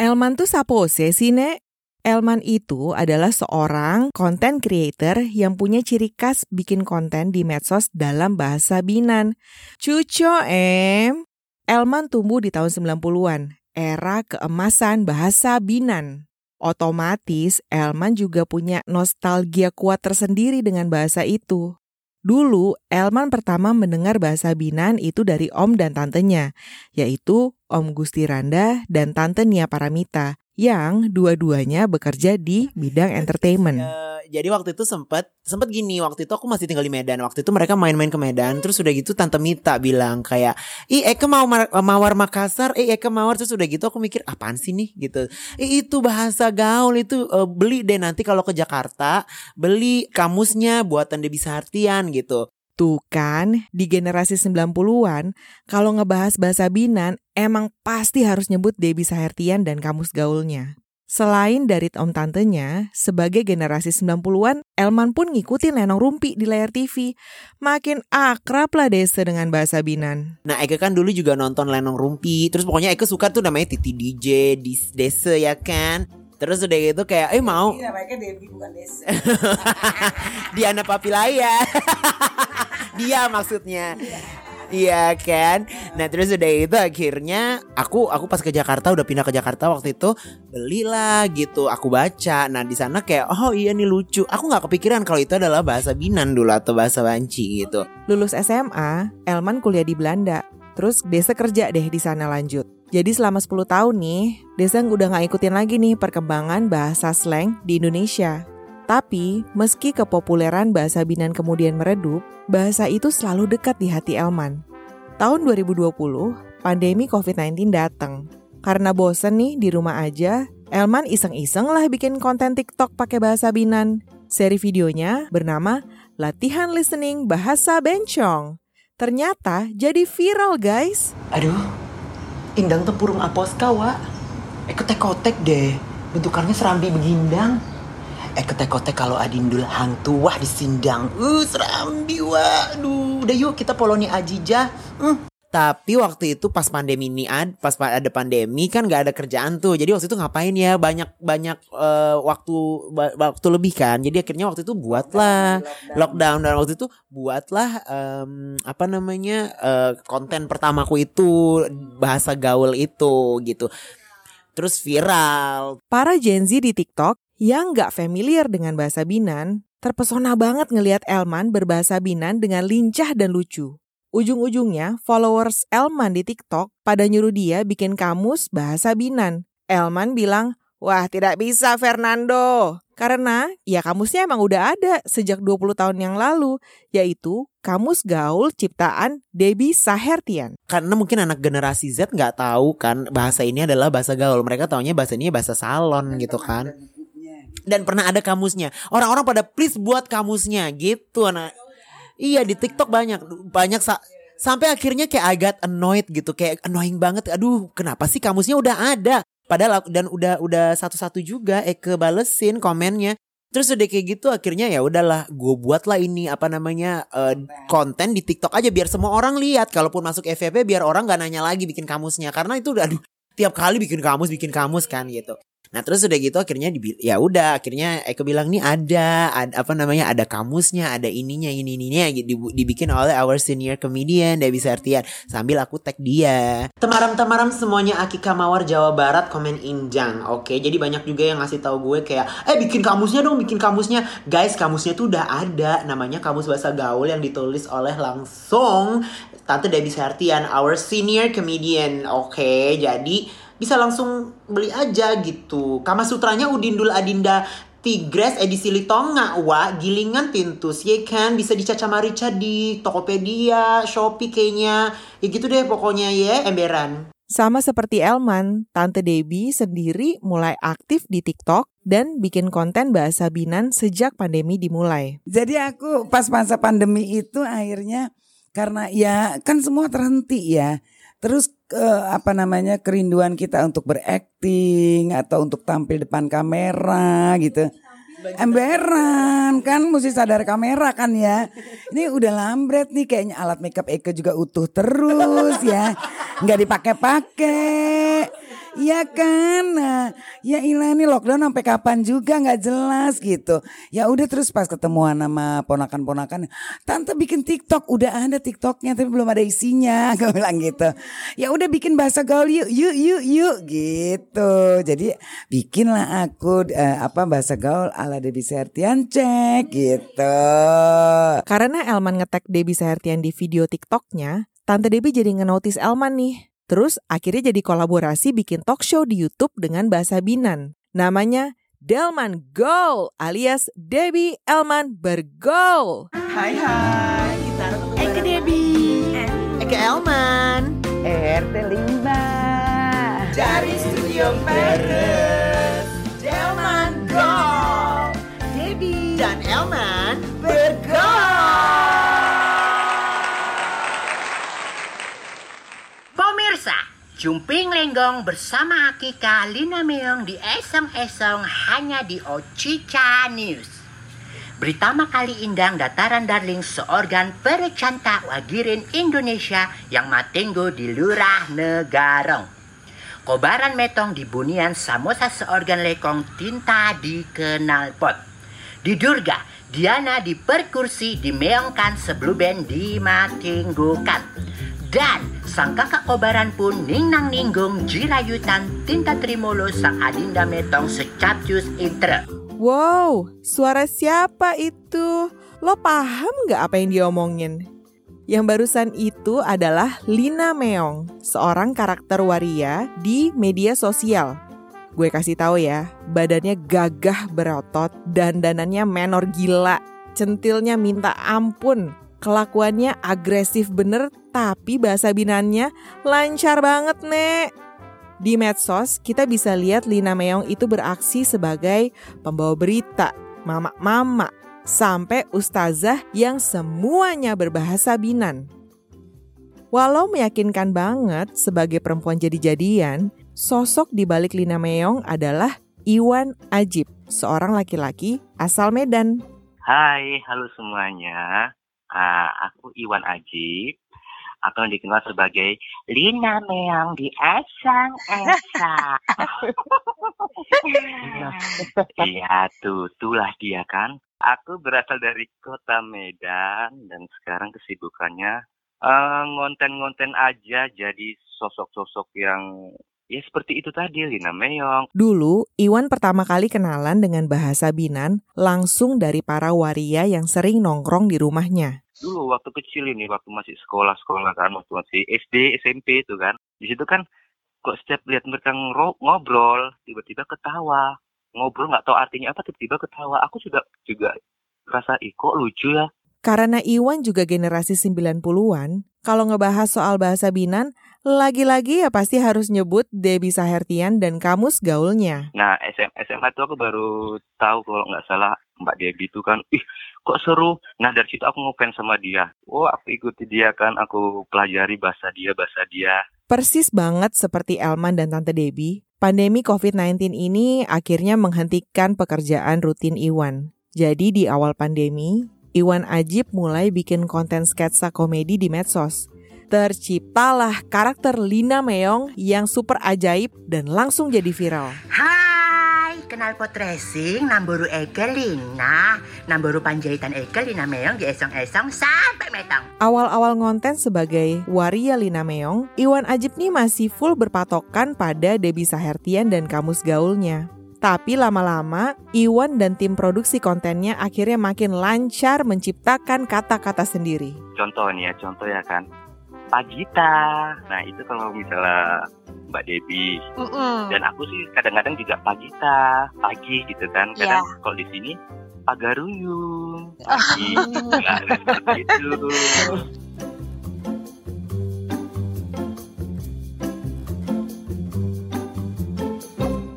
Elman tuh sapose sih, Nek? Elman itu adalah seorang content creator yang punya ciri khas bikin konten di medsos dalam bahasa Binan. Cuco em. Elman tumbuh di tahun 90-an, era keemasan bahasa Binan. Otomatis Elman juga punya nostalgia kuat tersendiri dengan bahasa itu. Dulu, Elman pertama mendengar bahasa Binan itu dari om dan tantenya, yaitu Om Gusti Randa dan Tante Nia Paramita, yang dua-duanya bekerja di bidang entertainment. Eh, jadi waktu itu sempet sempet gini waktu itu aku masih tinggal di Medan. Waktu itu mereka main-main ke Medan terus udah gitu tante Mita bilang kayak ih Eka mau mawar Makassar eh Eka mawar terus udah gitu aku mikir apaan sih nih? Gitu. "Ih, itu bahasa gaul itu eh, beli deh nanti kalau ke Jakarta beli kamusnya buatan Debbie Sahartian gitu Tuh kan, di generasi 90-an, kalau ngebahas bahasa Binan, emang pasti harus nyebut Debbie Sahertian dan kamus gaulnya. Selain dari om tantenya, sebagai generasi 90-an, Elman pun ngikutin Lenong Rumpi di layar TV. Makin akrab lah Desa dengan bahasa Binan. Nah Eka kan dulu juga nonton Lenong Rumpi Terus pokoknya Eka suka tuh namanya Titi DJ Desa ya kan Terus udah gitu kayak eh mau. Namanya Debbie bukan Desa. [LAUGHS] Diana Papilaya [LAUGHS] Dia maksudnya. Iya kan? Nah terus udah itu akhirnya Aku aku pas ke Jakarta Udah pindah ke Jakarta waktu itu Belilah gitu Aku baca. Nah di sana kayak Oh iya nih lucu. Aku nggak kepikiran Kalau itu adalah bahasa Binan dulu Atau bahasa Banci gitu. Lulus SMA, Elman kuliah di Belanda. Terus Desa kerja deh di sana lanjut. Jadi selama 10 tahun nih, Desa udah nggak ikutin lagi nih perkembangan bahasa slang di Indonesia. Tapi, meski kepopuleran bahasa Binan kemudian meredup, bahasa itu selalu dekat di hati Elman. Tahun 2020, pandemi COVID-19 datang. Karena bosen nih di rumah aja, Elman iseng-iseng lah bikin konten TikTok pakai bahasa Binan. Seri videonya bernama Latihan Listening Bahasa Bencong. Ternyata jadi viral guys. Aduh Indang tempurung apos kawa Eko tekotek deh. Bentukannya serambi begindang. Eko tekotek kalau adindul hang tua di sindang. Uh serambi wah Aduh udah yuk kita poloni ajija Hmm. Tapi waktu itu pas pandemi ini ad, pas pa- ada pandemi kan nggak ada kerjaan tuh. Jadi waktu itu ngapain ya banyak banyak eh, waktu waktu lebih kan. Jadi akhirnya waktu itu buatlah lockdown dan waktu itu buatlah em, apa namanya eh, konten pertamaku itu bahasa gaul itu gitu. Terus viral. Para Gen Z di TikTok yang nggak familiar dengan bahasa Binan, terpesona banget ngelihat Elman berbahasa Binan dengan lincah dan lucu. Ujung-ujungnya, followers Elman di TikTok pada nyuruh dia bikin kamus bahasa Binan. Elman bilang, Wah, tidak bisa Fernando. Karena ya kamusnya emang udah ada sejak 20 tahun yang lalu, yaitu Kamus Gaul Ciptaan Debbie Sahertian. Karena mungkin anak generasi Z nggak tahu kan bahasa ini adalah bahasa gaul. Mereka taunya bahasa ini bahasa salon gitu kan. Dan pernah ada kamusnya. Orang-orang pada please buat kamusnya gitu. Nah, iya di TikTok banyak banyak sa- sampai akhirnya kayak agak annoyed gitu, kayak annoying banget. Aduh, kenapa sih kamusnya udah ada? Padahal aku- dan udah udah satu-satu juga Eke balesin komennya. Terus udah kayak gitu akhirnya ya udahlah gue buatlah ini apa namanya eh, konten di TikTok aja biar semua orang lihat kalaupun masuk FVP biar orang gak nanya lagi bikin kamusnya karena itu udah aduh tiap kali bikin kamus bikin kamus kan gitu. Nah terus udah gitu akhirnya ya udah akhirnya Eko bilang nih ada, ada apa namanya ada kamusnya, ada ininya ini ininya dibikin oleh our senior comedian Debbie Sertian sambil aku tag dia. Temaram-temaram semuanya Akika Mawar Jawa Barat komen injang. Oke, jadi banyak juga yang ngasih tahu gue kayak eh bikin kamusnya dong, bikin kamusnya. Guys, kamusnya tuh udah ada namanya Kamus Bahasa Gaul yang ditulis oleh langsung Tante Debbie Sertian, our senior comedian. Oke, jadi bisa langsung beli aja gitu. Kama Sutranya Udindul Adinda Tigres edisi Litonga wa gilingan tintus ya kan bisa dicaca marica di Tokopedia, Shopee kayaknya. Ya gitu deh pokoknya ya emberan. Sama seperti Elman, Tante Debbie sendiri mulai aktif di TikTok dan bikin konten bahasa Binan sejak pandemi dimulai. Jadi aku pas masa pandemi itu akhirnya karena ya kan semua terhenti ya. Terus eh, apa namanya kerinduan kita untuk berakting atau untuk tampil depan kamera gitu. Emberan kan mesti sadar kamera kan ya. Ini udah lambret nih kayaknya alat makeup Eke juga utuh terus ya. nggak dipakai-pakai. Iya kan, nah, ya ilah nih lockdown sampai kapan juga nggak jelas gitu. Ya udah terus pas ketemuan sama ponakan-ponakan, tante bikin TikTok, udah ada TikToknya tapi belum ada isinya, [LAUGHS] gue bilang gitu. Ya udah bikin bahasa gaul yuk, yuk, yuk, yuk gitu. Jadi bikinlah aku eh, apa bahasa gaul ala Debbie Sertian cek gitu. Karena Elman ngetek Debbie Sahertian di video TikToknya, Tante Debbie jadi ngenotis Elman nih. Terus akhirnya jadi kolaborasi bikin talk show di YouTube dengan bahasa Binan. Namanya Delman Go alias Debbie Elman Bergol. Hai hai, kita Eke Debbie, Eke Elman, RT 5 dari studio Paris, Jumping Lenggong bersama Akika Lina Meong di Esong-Esong hanya di Ocica News. Beritama kali indang dataran darling seorgan perecanta wagirin Indonesia yang matenggo di Lurah Negarong. Kobaran metong di bunian samosa seorgan lekong tinta di kenalpot. Di Durga, Diana di perkursi dimeongkan sebelum dimatinggukan. Dan sang kakak kobaran pun ningnang ninggung jirayutan tinta trimolo sang adinda metong secapcus intre. Wow, suara siapa itu? Lo paham nggak apa yang diomongin? Yang barusan itu adalah Lina Meong, seorang karakter waria di media sosial. Gue kasih tahu ya, badannya gagah berotot, dandanannya menor gila, centilnya minta ampun, kelakuannya agresif bener, tapi bahasa binannya lancar banget, Nek. Di medsos, kita bisa lihat Lina Meong itu beraksi sebagai pembawa berita, mama-mama, sampai ustazah yang semuanya berbahasa Binan. Walau meyakinkan banget sebagai perempuan jadi-jadian, sosok di balik Lina Meong adalah Iwan Ajib, seorang laki-laki asal Medan. Hai, halo semuanya. Ah, aku Iwan Ajib atau dikenal sebagai Lina Meong di Esang Esa. [LAUGHS] Iya tuh, itulah dia kan. Aku berasal dari kota Medan dan sekarang kesibukannya eh, ngonten-ngonten aja jadi sosok-sosok yang ya seperti itu tadi Lina Meong. Dulu, Iwan pertama kali kenalan dengan bahasa Binan langsung dari para waria yang sering nongkrong di rumahnya. Dulu waktu kecil ini waktu masih sekolah-sekolah kan waktu masih SD SMP itu kan. Di situ kan kok setiap lihat mereka ngobrol tiba-tiba ketawa ngobrol nggak tahu artinya apa tiba-tiba ketawa aku juga juga rasa ih kok lucu ya Karena Iwan juga generasi 90-an, kalau ngebahas soal bahasa Binan, lagi-lagi ya pasti harus nyebut Debbie Sahertian dan kamus gaulnya. nah SM, SMA tuh aku baru tahu kalau nggak salah Mbak Debbie itu kan ih kok seru nah dari situ aku ngefans sama dia oh aku ikuti dia kan aku pelajari bahasa dia bahasa dia Persis banget seperti Elman dan Tante Debbie, pandemi COVID-19 ini akhirnya menghentikan pekerjaan rutin Iwan. Jadi di awal pandemi, Iwan Ajib mulai bikin konten sketsa komedi di medsos. Terciptalah karakter Lina Meong yang super ajaib dan langsung jadi viral. Hai kenal pot racing namboru ekelina namboru panjaitan ekelina meong di esong-esong sampai metong Awal-awal ngonten sebagai waria Lina Meong, Iwan Ajib nih masih full berpatokan pada Debbie Sahertian dan kamus gaulnya. Tapi lama-lama, Iwan dan tim produksi kontennya akhirnya makin lancar menciptakan kata-kata sendiri. Contoh nih ya, contoh ya kan. Pagita. Nah itu kalau misalnya Mbak Debi dan aku sih kadang-kadang juga Pagita, pagi gitu kan. Kadang kalau di sini Pagaruyung, [LAUGHS] pagi, nah, seperti itu.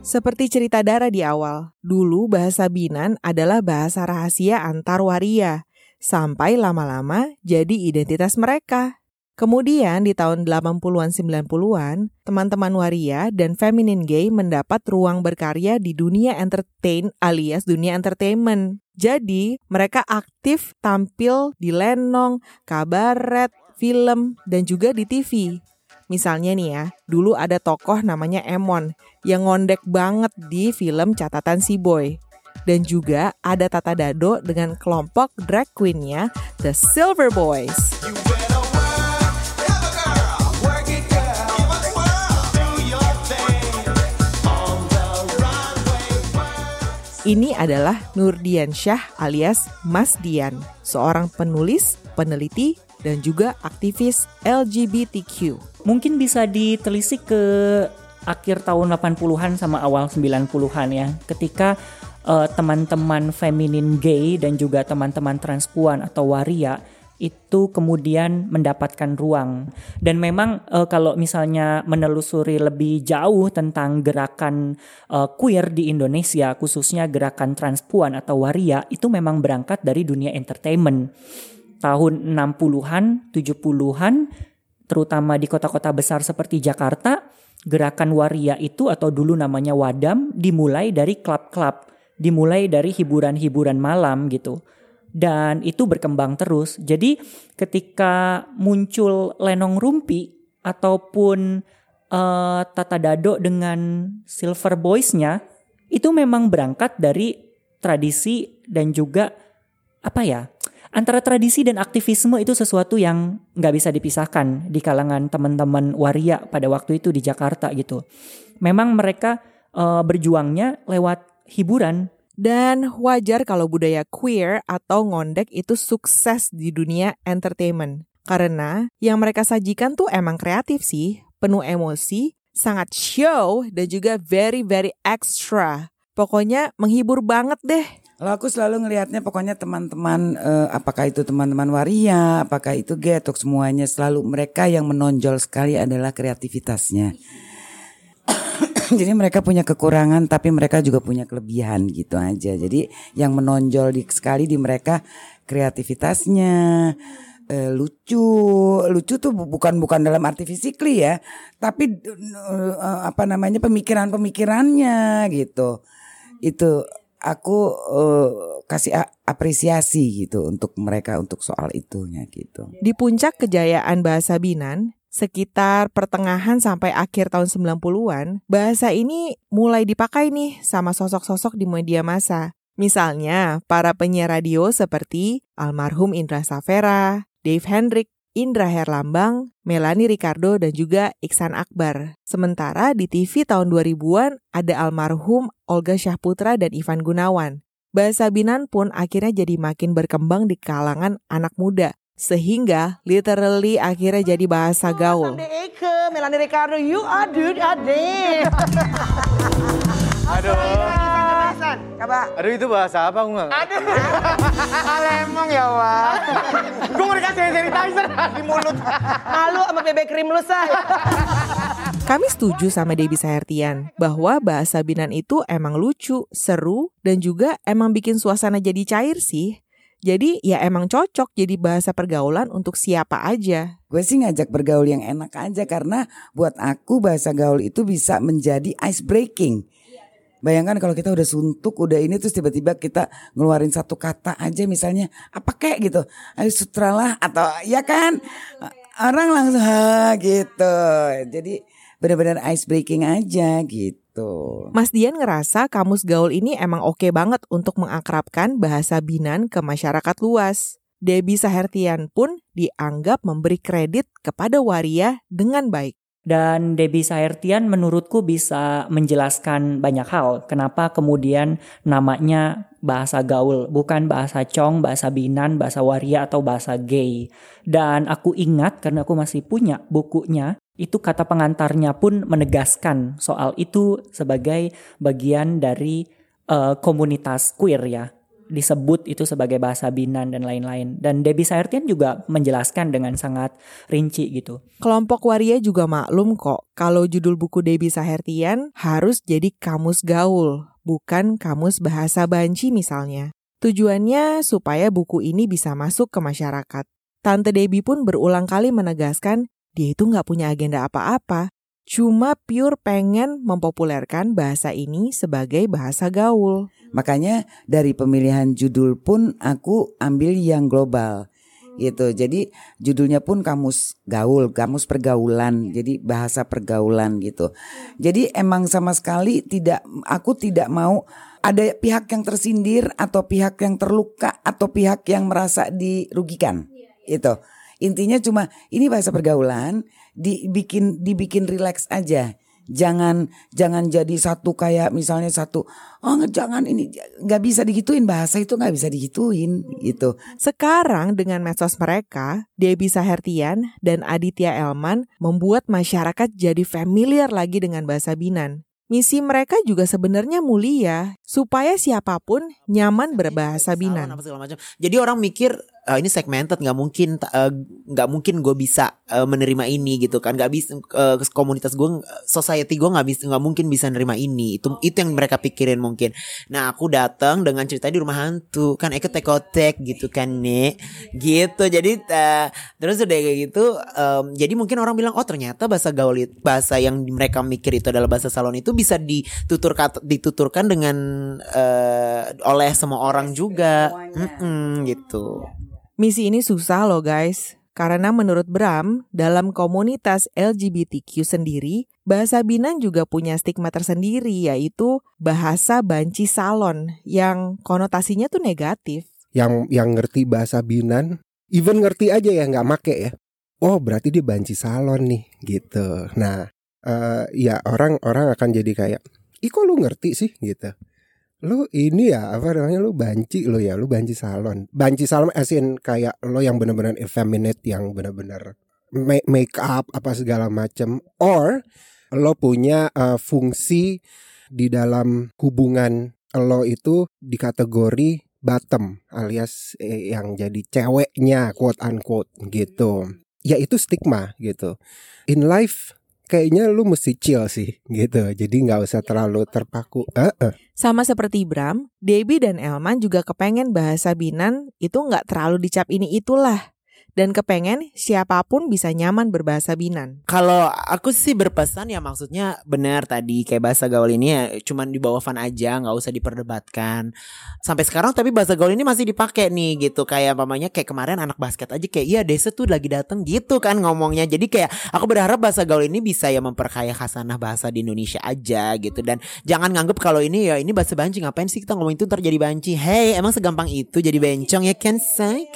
Seperti cerita Dara di awal, dulu bahasa Binan adalah bahasa rahasia antar waria, sampai lama-lama jadi identitas mereka. Kemudian di tahun 80-an 90-an, teman-teman waria dan feminine gay mendapat ruang berkarya di dunia entertain alias dunia entertainment. Jadi, mereka aktif tampil di lenong, kabaret, film, dan juga di TV. Misalnya nih ya, dulu ada tokoh namanya Emon yang ngondek banget di film Catatan Si Boy. Dan juga ada Tata Dado dengan kelompok drag queen-nya The Silver Boys. Ini adalah Nurdian Syah alias Mas Dian, seorang penulis, peneliti, dan juga aktivis LGBTQ. Mungkin bisa ditelisik ke akhir tahun 80-an sama awal 90-an ya. Ketika eh, teman-teman feminin gay dan juga teman-teman transpuan atau waria itu kemudian mendapatkan ruang. Dan memang eh, kalau misalnya menelusuri lebih jauh tentang gerakan eh, queer di Indonesia khususnya gerakan transpuan atau waria itu memang berangkat dari dunia entertainment. Tahun 60-an 70-an terutama di kota-kota besar seperti Jakarta gerakan waria itu atau dulu namanya wadam dimulai dari klub-klub dimulai dari hiburan-hiburan malam gitu dan itu berkembang terus. Jadi ketika muncul Lenong Rumpi ataupun uh, Tata Dado dengan Silver Boys-nya itu memang berangkat dari tradisi dan juga apa ya? Antara tradisi dan aktivisme itu sesuatu yang nggak bisa dipisahkan di kalangan teman-teman waria pada waktu itu di Jakarta gitu. Memang mereka uh, berjuangnya lewat hiburan Dan wajar kalau budaya queer atau ngondek itu sukses di dunia entertainment. Karena yang mereka sajikan tuh emang kreatif sih, penuh emosi, sangat show, dan juga very very extra. Pokoknya menghibur banget deh. Kalau aku selalu ngelihatnya pokoknya teman-teman eh, apakah itu teman-teman waria, apakah itu getok semuanya selalu mereka yang menonjol sekali adalah kreativitasnya. [COUGHS] Jadi mereka punya kekurangan tapi mereka juga punya kelebihan gitu aja. Jadi yang menonjol di, sekali di mereka kreativitasnya eh, lucu. Lucu tuh bu- bukan bukan dalam arti physically ya, tapi eh, apa namanya pemikiran-pemikirannya gitu. Itu aku eh, kasih apresiasi gitu untuk mereka untuk soal itunya gitu. Di puncak kejayaan bahasa Binan, sekitar pertengahan sampai akhir tahun 90-an, bahasa ini mulai dipakai nih sama sosok-sosok di media massa. Misalnya, para penyiar radio seperti almarhum Indra Safera, Dave Hendrik, Indra Herlambang, Melanie Ricardo, dan juga Iksan Akbar. Sementara di TV tahun 2000-an ada almarhum Olga Syahputra dan Ivan Gunawan. Bahasa Binan pun akhirnya jadi makin berkembang di kalangan anak muda. Sehingga literally akhirnya jadi bahasa gaul. Eke, Melanie Ricardo, you are dude, ade. [LAUGHS] Aduh. Coba. Aduh itu bahasa apa aku nggak? Aduh. [LAUGHS] Alemong ya, Wak. Gue mau dikasih sanitizer [LAUGHS] di mulut. Malu sama BB krim lu, say. Kami setuju sama Debbie Sahertian bahwa bahasa Binan itu emang lucu, seru, dan juga emang bikin suasana jadi cair sih. Jadi ya emang cocok jadi bahasa pergaulan untuk siapa aja. Gue sih ngajak bergaul yang enak aja karena buat aku bahasa gaul itu bisa menjadi ice breaking. Bayangkan kalau kita udah suntuk, udah ini terus tiba-tiba kita ngeluarin satu kata aja misalnya apa kayak gitu. Ayo sutralah atau ya kan orang langsung ha gitu. Jadi benar-benar ice breaking aja gitu. Mas Dian ngerasa kamus gaul ini emang oke banget untuk mengakrabkan bahasa Binan ke masyarakat luas. Debbie Sahertian pun dianggap memberi kredit kepada Waria dengan baik. Dan Debbie Saertian menurutku bisa menjelaskan banyak hal. Kenapa kemudian namanya bahasa gaul, bukan bahasa Chong, bahasa Binan, bahasa Waria, atau bahasa gay. Dan aku ingat karena aku masih punya bukunya, itu kata pengantarnya pun menegaskan soal itu sebagai bagian dari uh, komunitas queer ya disebut itu sebagai bahasa Binan dan lain-lain. Dan Debbie Saertian juga menjelaskan dengan sangat rinci gitu. Kelompok waria juga maklum kok kalau judul buku Debbie Sahertian harus jadi kamus gaul, bukan kamus bahasa banci misalnya. Tujuannya supaya buku ini bisa masuk ke masyarakat. Tante Debbie pun berulang kali menegaskan dia itu nggak punya agenda apa-apa, cuma pure pengen mempopulerkan bahasa ini sebagai bahasa gaul. Makanya dari pemilihan judul pun aku ambil yang global gitu. Jadi judulnya pun kamus gaul, kamus pergaulan. Jadi bahasa pergaulan gitu. Jadi emang sama sekali tidak aku tidak mau ada pihak yang tersindir atau pihak yang terluka atau pihak yang merasa dirugikan. Itu. Intinya cuma ini bahasa pergaulan dibikin dibikin rileks aja. Jangan jangan jadi satu kayak misalnya satu oh jangan ini. Nggak bisa digituin bahasa itu nggak bisa digituin gitu. Sekarang dengan medsos mereka Debbie Sahertian dan Aditya Elman membuat masyarakat jadi familiar lagi dengan bahasa Binan. Misi mereka juga sebenarnya mulia, supaya siapa pun nyaman berbahasa Binan. Jadi orang mikir uh, ini segmented nggak mungkin nggak uh, mungkin gue bisa uh, menerima ini gitu kan. Nggak bisa uh, komunitas gue society gue nggak bisa nggak mungkin bisa nerima ini. Itu itu yang mereka pikirin mungkin. Nah aku datang dengan cerita di rumah hantu kan ikut tekotek gitu kan nek. gitu jadi uh, terus udah kayak gitu um, jadi mungkin orang bilang oh ternyata bahasa gaul bahasa yang mereka mikir itu adalah bahasa salon itu bisa ditutur dituturkan dengan uh, oleh semua orang juga. mm -mm, gitu Misi ini susah loh guys, karena menurut Bram, dalam komunitas LGBTQ sendiri, bahasa Binan juga punya stigma tersendiri yaitu bahasa banci salon yang konotasinya tuh negatif. Yang yang ngerti bahasa Binan, even ngerti aja ya nggak make ya. Oh berarti dia banci salon nih gitu. Nah uh, ya orang-orang akan jadi kayak, ih kok lu ngerti sih gitu lu ini ya apa namanya lu banci lo ya lu banci salon. Banci salon asin kayak lo yang benar-benar effeminate yang benar-benar make, make up apa segala macem. Or lo punya uh, fungsi di dalam hubungan lo itu di kategori bottom alias eh, yang jadi ceweknya quote unquote gitu. Ya itu stigma gitu. In life kayaknya lu mesti chill sih gitu. Jadi nggak usah terlalu terpaku. Uh -uh. Sama seperti Bram, Debbie dan Elman juga kepengen bahasa Binan itu nggak terlalu dicap ini itulah dan kepengen siapa pun bisa nyaman berbahasa Binan. Kalau aku sih berpesan ya maksudnya benar tadi kayak bahasa gaul ini ya cuman di bawah fun aja nggak usah diperdebatkan. Sampai sekarang tapi bahasa gaul ini masih dipakai nih gitu kayak mamanya kayak kemarin anak basket aja kayak iya Desa tuh lagi dateng gitu kan ngomongnya. Jadi kayak aku berharap bahasa gaul ini bisa ya memperkaya khasanah bahasa di Indonesia aja gitu dan jangan nganggep kalau ini ya ini bahasa banci ngapain sih kita ngomong itu ntar jadi banci. Hey emang segampang itu jadi bencong ya kan say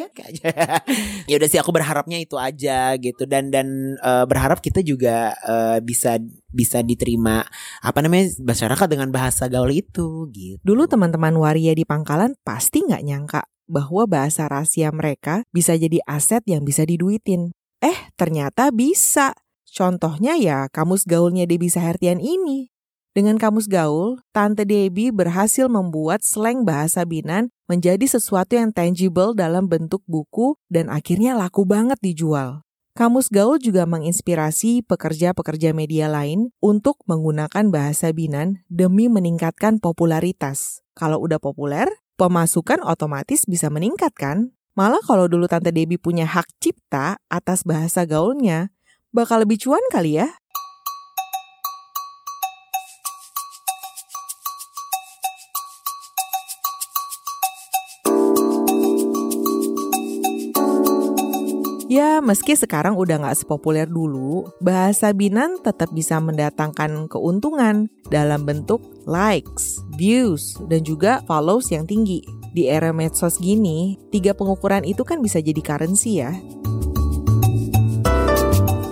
[LAUGHS] ya udah sih aku berharapnya itu aja gitu dan dan uh, berharap kita juga uh, bisa bisa diterima apa namanya masyarakat dengan bahasa gaul itu gitu. Dulu teman-teman waria di Pangkalan pasti nggak nyangka bahwa bahasa rahasia mereka bisa jadi aset yang bisa diduitin. Eh, ternyata bisa. Contohnya ya kamus gaulnya Debbie Sahertian ini. Dengan kamus gaul, Tante Debbie berhasil membuat slang bahasa Binan menjadi sesuatu yang tangible dalam bentuk buku dan akhirnya laku banget dijual. Kamus gaul juga menginspirasi pekerja-pekerja media lain untuk menggunakan bahasa Binan demi meningkatkan popularitas. Kalau udah populer, pemasukan otomatis bisa meningkat kan? Malah kalau dulu Tante Debbie punya hak cipta atas bahasa gaulnya, bakal lebih cuan kali ya? Ya, meski sekarang udah nggak sepopuler dulu, bahasa Binan tetap bisa mendatangkan keuntungan dalam bentuk likes, views, dan juga follows yang tinggi. Di era medsos gini, tiga pengukuran itu kan bisa jadi currency ya.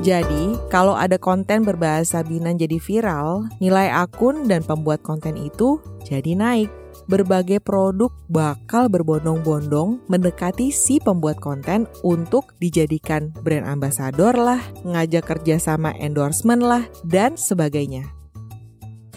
Jadi, kalau ada konten berbahasa Binan jadi viral, nilai akun dan pembuat konten itu jadi naik. Berbagai produk bakal berbondong-bondong mendekati si pembuat konten untuk dijadikan brand ambassador lah, ngajak kerja sama endorsement lah, dan sebagainya.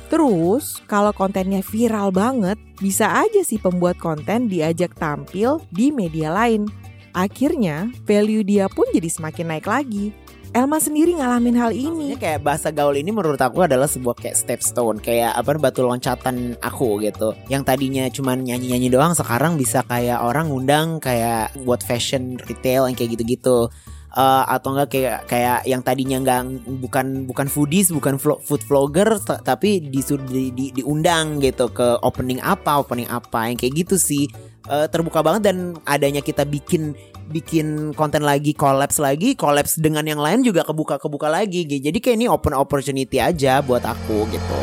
Terus, kalau kontennya viral banget, bisa aja si pembuat konten diajak tampil di media lain. Akhirnya, value dia pun jadi semakin naik lagi. Elma sendiri ngalamin hal ini. Ini kayak bahasa gaul ini menurut aku adalah sebuah kayak stepstone kayak apa batu loncatan aku gitu. Yang tadinya cuman nyanyi-nyanyi doang sekarang bisa kayak orang ngundang kayak buat fashion retail yang kayak gitu-gitu. Eh, atau enggak kayak kayak yang tadinya nggak bukan bukan foodies bukan vlog, food vlogger tapi disur, di, di, diundang gitu ke opening apa opening apa yang kayak gitu sih Eh, terbuka banget dan adanya kita bikin bikin konten lagi collabs lagi collabs dengan yang lain juga kebuka kebuka lagi gitu. jadi kayak ini open opportunity aja buat aku gitu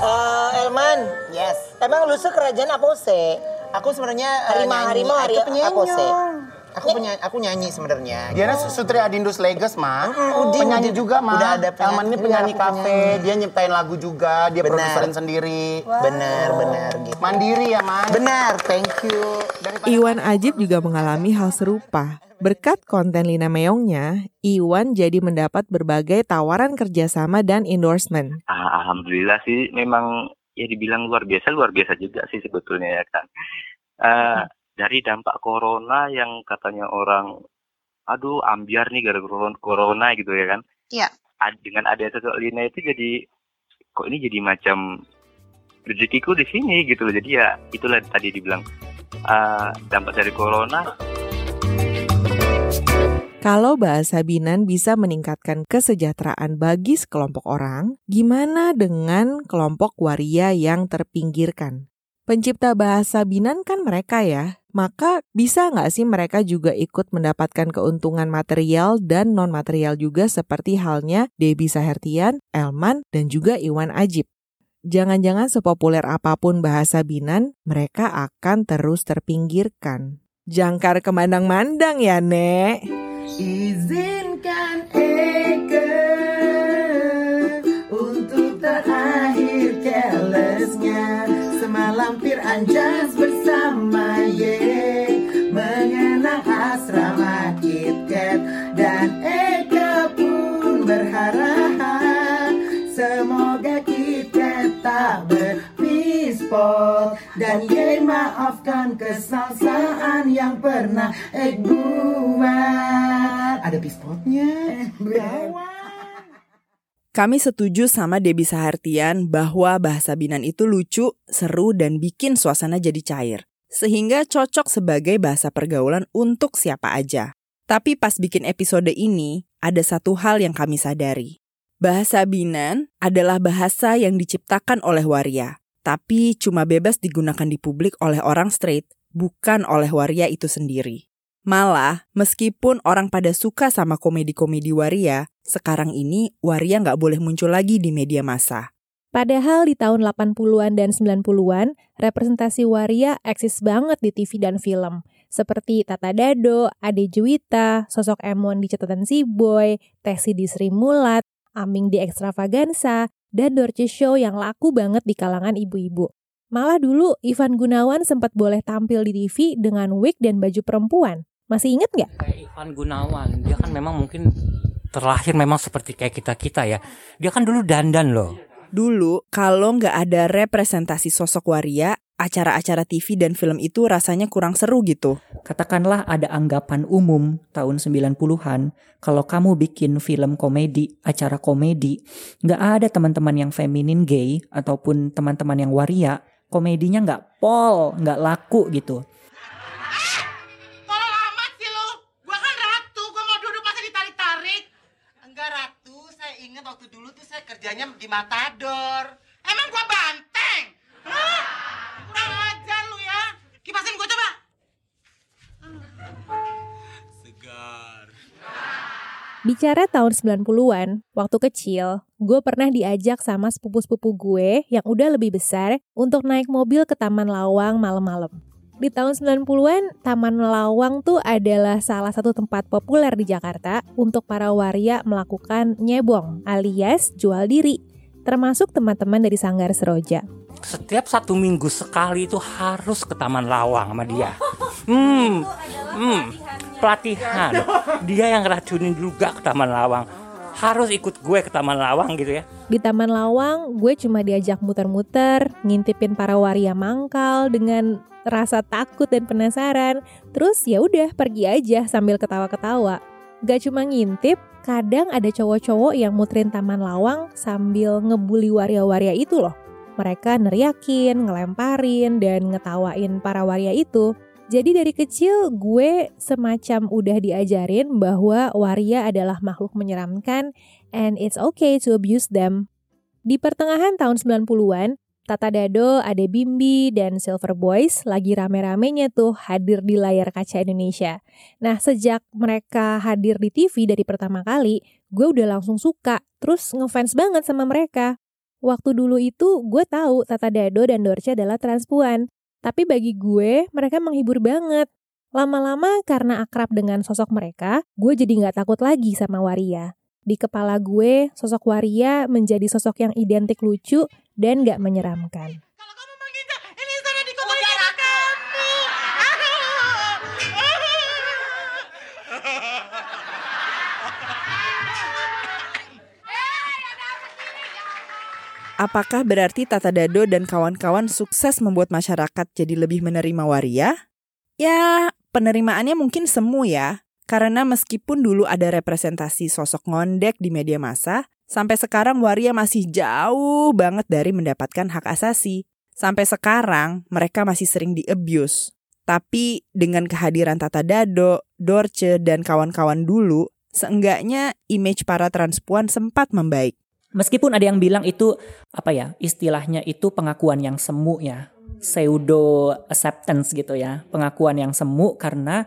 Eh, Elman. Yes. Emang lu kerajaan apa sih? aku sebenarnya eh, Harimau, nyanyi. harimau, Aku hari- penyanyi. sih? Aku penyanyi aku nyanyi sebenarnya Dia gitu. Sutri Adindus Leges, mah. Udin, penyanyi Udin. juga, mah. Udah ada penyanyi- Elman ini benar, penyanyi kafe, penyanyi. dia nyiptain lagu juga, dia produserin sendiri. benar benar gitu Mandiri ya, man. benar thank you Iwan Ajib juga mengalami hal serupa. Berkat konten Lina Meongnya, Iwan jadi mendapat berbagai tawaran kerjasama dan endorsement. Ah, Alhamdulillah sih memang ya dibilang luar biasa luar biasa juga sih sebetulnya ya kan. Eh, dari dampak corona yang katanya orang aduh ambiar nih gara-gara corona gitu ya kan. Iya. Ad- Dengan ada sosok Lina itu jadi kok ini jadi macam rezekiku di sini gitu loh. Jadi ya itulah tadi dibilang eh, dampak dari corona Kalau bahasa Binan bisa meningkatkan kesejahteraan bagi sekelompok orang, gimana dengan kelompok waria yang terpinggirkan? Pencipta bahasa Binan kan mereka ya, maka bisa nggak sih mereka juga ikut mendapatkan keuntungan material dan non-material juga seperti halnya Debbie Sahertian, Elman, dan juga Iwan Ajib? Jangan-jangan sepopuler apa pun bahasa Binan, mereka akan terus terpinggirkan. Jangkar kemandang-mandang ya, Nek. Izinkan Eka Anjas bersama Ye Mengenang asrama KitKat Dan Eka pun berharap Semoga KitKat tak berpispol Dan Ye maafkan kesalahan yang pernah Ek buat. Ada pispotnya Kami setuju sama Debbie Sahartian bahwa bahasa Binan itu lucu, seru, dan bikin suasana jadi cair. Sehingga cocok sebagai bahasa pergaulan untuk siapa aja. Tapi pas bikin episode ini, ada satu hal yang kami sadari. Bahasa Binan adalah bahasa yang diciptakan oleh waria, tapi cuma bebas digunakan di publik oleh orang straight, bukan oleh waria itu sendiri. Malah, meskipun orang pada suka sama komedi-komedi waria, sekarang ini waria nggak boleh muncul lagi di media massa. Padahal di tahun 80-an dan 90-an, representasi waria eksis banget di TV dan film. Seperti Tata Dado, Ade Juwita, sosok Emon di catatan si Boy, Tesi di Sri Mulat, Aming di Extravaganza, dan Dorce Show yang laku banget di kalangan ibu-ibu. Malah dulu Ivan Gunawan sempat boleh tampil di TV dengan wig dan baju perempuan. Masih inget nggak? kayak Ivan Gunawan dia kan memang mungkin terlahir memang seperti kayak kita kita ya dia kan dulu dandan loh Dulu, kalau nggak ada representasi sosok waria, acara-acara TV dan film itu rasanya kurang seru gitu. Katakanlah ada anggapan umum tahun 90-an, kalau kamu bikin film komedi, acara komedi, nggak ada teman-teman yang feminin gay ataupun teman-teman yang waria, komedinya nggak pol, nggak laku gitu. waktu dulu tuh saya kerjanya di Matador. Emang gua banteng? Hah? Kurang ajar lu ya. Kipasin gua coba. Segar. Bicara tahun 90-an, waktu kecil, gue pernah diajak sama sepupu-sepupu gue yang udah lebih besar untuk naik mobil ke Taman Lawang malam-malam. Di tahun 90-an, Taman Lawang tuh adalah salah satu tempat populer di Jakarta untuk para waria melakukan nyebong alias jual diri, termasuk teman-teman dari Sanggar Seroja. Setiap satu minggu sekali itu harus ke Taman Lawang sama dia. Hmm, hmm, pelatihan. Dia yang racunin juga ke Taman Lawang. Harus ikut gue ke Taman Lawang gitu ya. Di Taman Lawang, gue cuma diajak muter-muter, ngintipin para waria mangkal dengan rasa takut dan penasaran. Terus ya udah pergi aja sambil ketawa-ketawa. Gak cuma ngintip, kadang ada cowok-cowok yang muterin Taman Lawang sambil ngebully waria-waria itu loh. Mereka neriakin, ngelemparin, dan ngetawain para waria itu. Jadi dari kecil gue semacam udah diajarin bahwa waria adalah makhluk menyeramkan and it's okay to abuse them. Di pertengahan tahun 90-an, Tata Dado, Ade Bimbi, dan Silver Boys lagi rame-ramenya tuh hadir di layar kaca Indonesia. Nah, sejak mereka hadir di TV dari pertama kali, gue udah langsung suka, terus ngefans banget sama mereka. Waktu dulu itu gue tahu Tata Dado dan Dorce adalah transpuan, tapi bagi gue mereka menghibur banget. Lama-lama karena akrab dengan sosok mereka, gue jadi nggak takut lagi sama Waria. Di kepala gue, sosok Waria menjadi sosok yang identik lucu dan gak menyeramkan. Apakah berarti Tata Dado dan kawan-kawan sukses membuat masyarakat jadi lebih menerima waria? Ya, penerimaannya mungkin semu ya. Karena meskipun dulu ada representasi sosok ngondek di media massa, sampai sekarang waria masih jauh banget dari mendapatkan hak asasi. Sampai sekarang mereka masih sering di-abuse. Tapi dengan kehadiran Tata Dado, Dorce, dan kawan-kawan dulu, seenggaknya image para transpuan sempat membaik. Meskipun ada yang bilang itu apa ya istilahnya itu pengakuan yang semu ya pseudo acceptance gitu ya pengakuan yang semu karena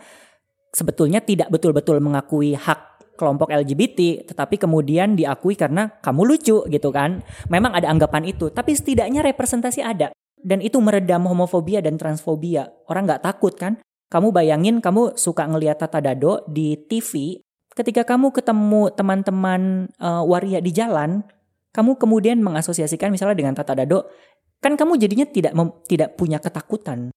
sebetulnya tidak betul-betul mengakui hak kelompok LGBT tetapi kemudian diakui karena kamu lucu gitu kan? Memang ada anggapan itu tapi setidaknya representasi ada. Dan itu meredam homofobia dan transfobia. Orang nggak takut kan? Kamu bayangin kamu suka ngelihat Tata Dado di TV ketika kamu ketemu teman-teman uh, waria di jalan, kamu kemudian mengasosiasikan misalnya dengan Tata Dado, kan kamu jadinya tidak tidak punya ketakutan.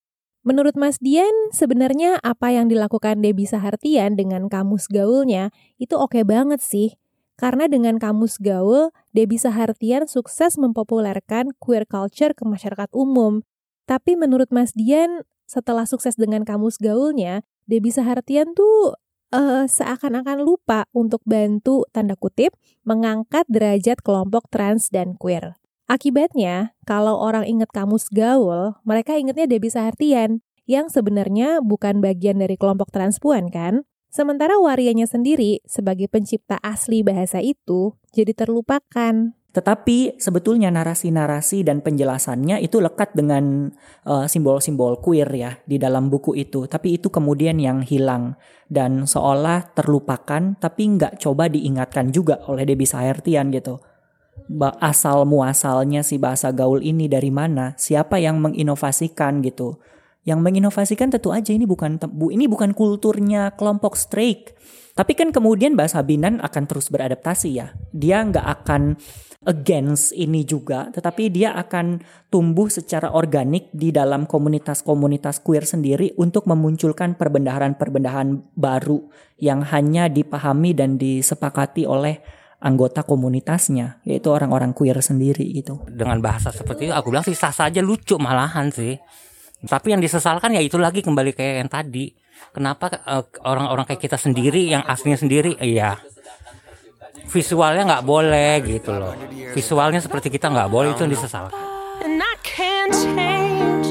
Menurut Mas Dian, sebenarnya apa yang dilakukan Debbie Sahartian dengan kamus gaulnya itu oke banget sih. Karena dengan kamus gaul, Debbie Sahartian sukses mempopulerkan queer culture ke masyarakat umum. Tapi menurut Mas Dian, setelah sukses dengan kamus gaulnya, Debbie Sahartian tuh uh, seakan-akan lupa untuk bantu tanda kutip mengangkat derajat kelompok trans dan queer. Akibatnya, kalau orang ingat kamus gaul, mereka ingatnya Debbie Sahartian, yang sebenarnya bukan bagian dari kelompok transpuan kan? Sementara warianya sendiri, sebagai pencipta asli bahasa itu, jadi terlupakan. Tetapi sebetulnya narasi-narasi dan penjelasannya itu lekat dengan uh, simbol-simbol queer ya di dalam buku itu. Tapi itu kemudian yang hilang dan seolah terlupakan tapi nggak coba diingatkan juga oleh Debbie Sahertian gitu asal muasalnya si bahasa gaul ini dari mana, siapa yang menginovasikan gitu. Yang menginovasikan tentu aja ini bukan bu ini bukan kulturnya kelompok strike. Tapi kan kemudian bahasa Binan akan terus beradaptasi ya. Dia nggak akan against ini juga, tetapi dia akan tumbuh secara organik di dalam komunitas-komunitas queer sendiri untuk memunculkan perbendaharaan-perbendaharaan baru yang hanya dipahami dan disepakati oleh anggota komunitasnya yaitu orang-orang queer sendiri gitu. Dengan bahasa seperti itu aku bilang sih sah saja lucu malahan sih. Tapi yang disesalkan ya itu lagi kembali kayak yang tadi. Kenapa orang orang-orang kayak kita sendiri yang aslinya sendiri iya visualnya nggak boleh gitu loh. Visualnya seperti kita nggak boleh itu yang disesalkan. And I can't change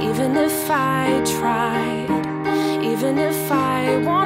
Even if I tried Even if I wanted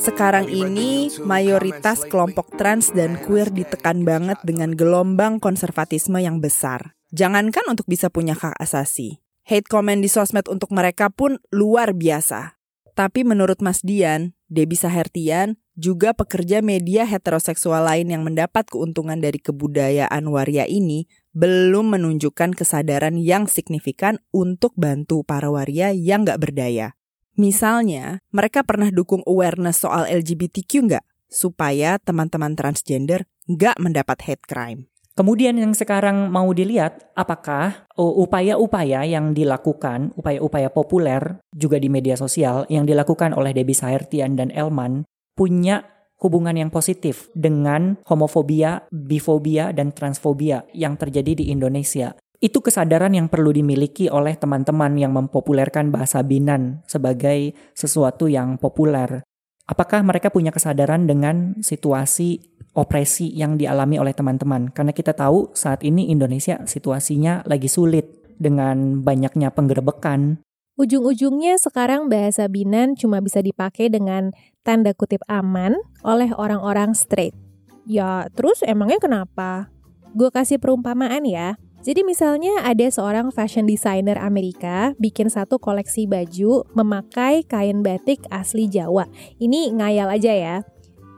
Sekarang ini, mayoritas kelompok trans dan queer ditekan banget dengan gelombang konservatisme yang besar. Jangankan untuk bisa punya hak asasi. Hate comment di sosmed untuk mereka pun luar biasa. Tapi menurut Mas Dian, Debbie Sahertian, juga pekerja media heteroseksual lain yang mendapat keuntungan dari kebudayaan waria ini belum menunjukkan kesadaran yang signifikan untuk bantu para waria yang gak berdaya. Misalnya, mereka pernah dukung awareness soal LGBTQ nggak? Supaya teman-teman transgender nggak mendapat hate crime. Kemudian yang sekarang mau dilihat, apakah oh, upaya-upaya yang dilakukan, upaya-upaya populer juga di media sosial yang dilakukan oleh Debbie Sahertian dan Elman punya hubungan yang positif dengan homofobia, bifobia, dan transfobia yang terjadi di Indonesia. Itu kesadaran yang perlu dimiliki oleh teman-teman yang mempopulerkan bahasa Binan sebagai sesuatu yang populer. Apakah mereka punya kesadaran dengan situasi opresi yang dialami oleh teman-teman? Karena kita tahu saat ini Indonesia situasinya lagi sulit dengan banyaknya penggerbekan. Ujung-ujungnya sekarang bahasa Binan cuma bisa dipakai dengan tanda kutip aman oleh orang-orang straight. Ya, terus emangnya kenapa? Gue kasih perumpamaan ya. Jadi misalnya ada seorang fashion designer Amerika bikin satu koleksi baju memakai kain batik asli Jawa. Ini ngayal aja ya.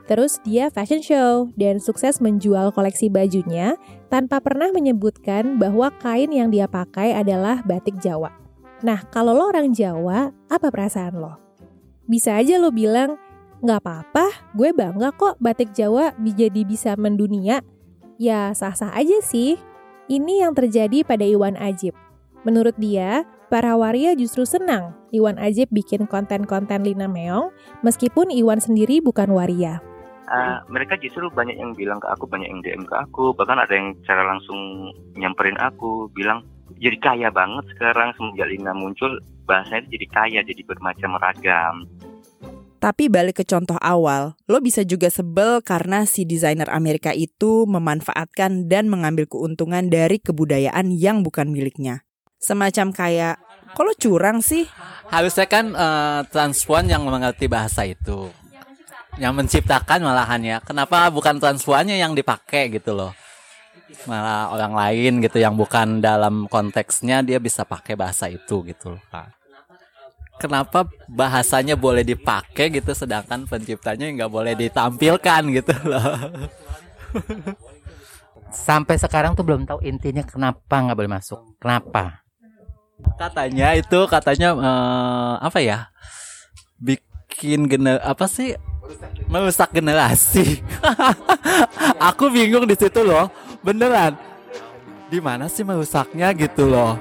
Terus dia fashion show dan sukses menjual koleksi bajunya tanpa pernah menyebutkan bahwa kain yang dia pakai adalah batik Jawa. Nah, kalau lo orang Jawa, apa perasaan lo? Bisa aja lo bilang, nggak apa-apa, gue bangga kok batik Jawa jadi bisa mendunia. Ya sah-sah aja sih, ini yang terjadi pada Iwan Ajib. Menurut dia, para waria justru senang Iwan Ajib bikin konten-konten Lina Meong, meskipun Iwan sendiri bukan waria. Uh, mereka justru banyak yang bilang ke aku, banyak yang DM ke aku, bahkan ada yang cara langsung nyamperin aku, bilang jadi kaya banget sekarang semenjak Lina muncul, bahasanya jadi kaya, jadi bermacam ragam. Tapi balik ke contoh awal, lo bisa juga sebel karena si desainer Amerika itu memanfaatkan dan mengambil keuntungan dari kebudayaan yang bukan miliknya. Semacam kayak, kalau curang sih? Harusnya kan uh, transpuan yang mengerti bahasa itu. Yang menciptakan malahannya. Kenapa bukan transpuannya yang dipakai gitu loh. Malah orang lain gitu yang bukan dalam konteksnya dia bisa pakai bahasa itu gitu loh kenapa bahasanya boleh dipakai gitu sedangkan penciptanya nggak boleh ditampilkan gitu loh. Sampai sekarang tuh belum tahu intinya kenapa nggak boleh masuk. Kenapa? Katanya itu katanya uh, apa ya? Bikin gener apa sih? Merusak generasi. [LAUGHS] Aku bingung di situ loh. Beneran. Di mana sih merusaknya gitu loh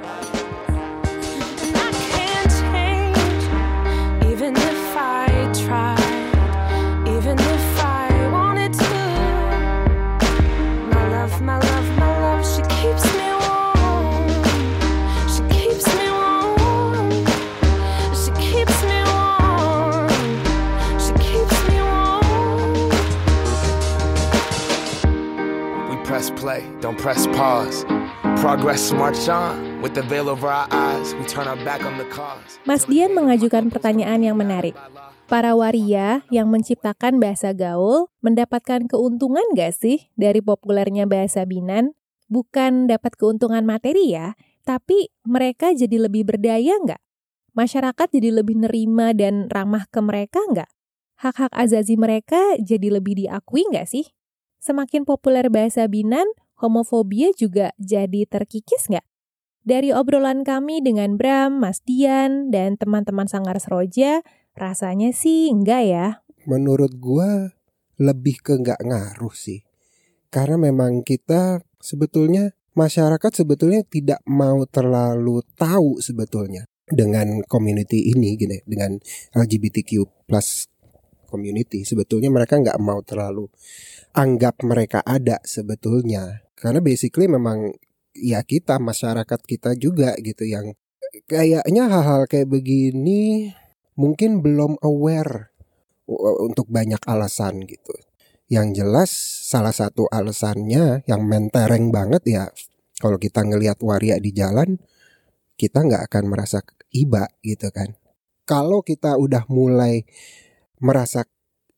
play, don't press pause. Progress march on with the veil over our eyes. We turn our back on the cause. Mas Dian mengajukan pertanyaan yang menarik. Para waria yang menciptakan bahasa gaul mendapatkan keuntungan gak sih dari populernya bahasa Binan? Bukan dapat keuntungan materi ya, tapi mereka jadi lebih berdaya nggak? Masyarakat jadi lebih nerima dan ramah ke mereka nggak? Hak-hak azazi mereka jadi lebih diakui nggak sih? Semakin populer bahasa Binan, homofobia juga jadi terkikis nggak? Dari obrolan kami dengan Bram, Mas Dian, dan teman-teman Sanggar Seroja, rasanya sih enggak ya. Menurut gua lebih ke nggak ngaruh sih. Karena memang kita sebetulnya masyarakat sebetulnya tidak mau terlalu tahu sebetulnya dengan community ini gini dengan LGBTQ plus community sebetulnya mereka nggak mau terlalu anggap mereka ada sebetulnya karena basically memang ya kita masyarakat kita juga gitu yang kayaknya hal-hal kayak begini mungkin belum aware untuk banyak alasan gitu. Yang jelas salah satu alasannya yang mentereng banget ya kalau kita ngelihat waria di jalan kita nggak akan merasa iba gitu kan. kalau kita udah mulai merasa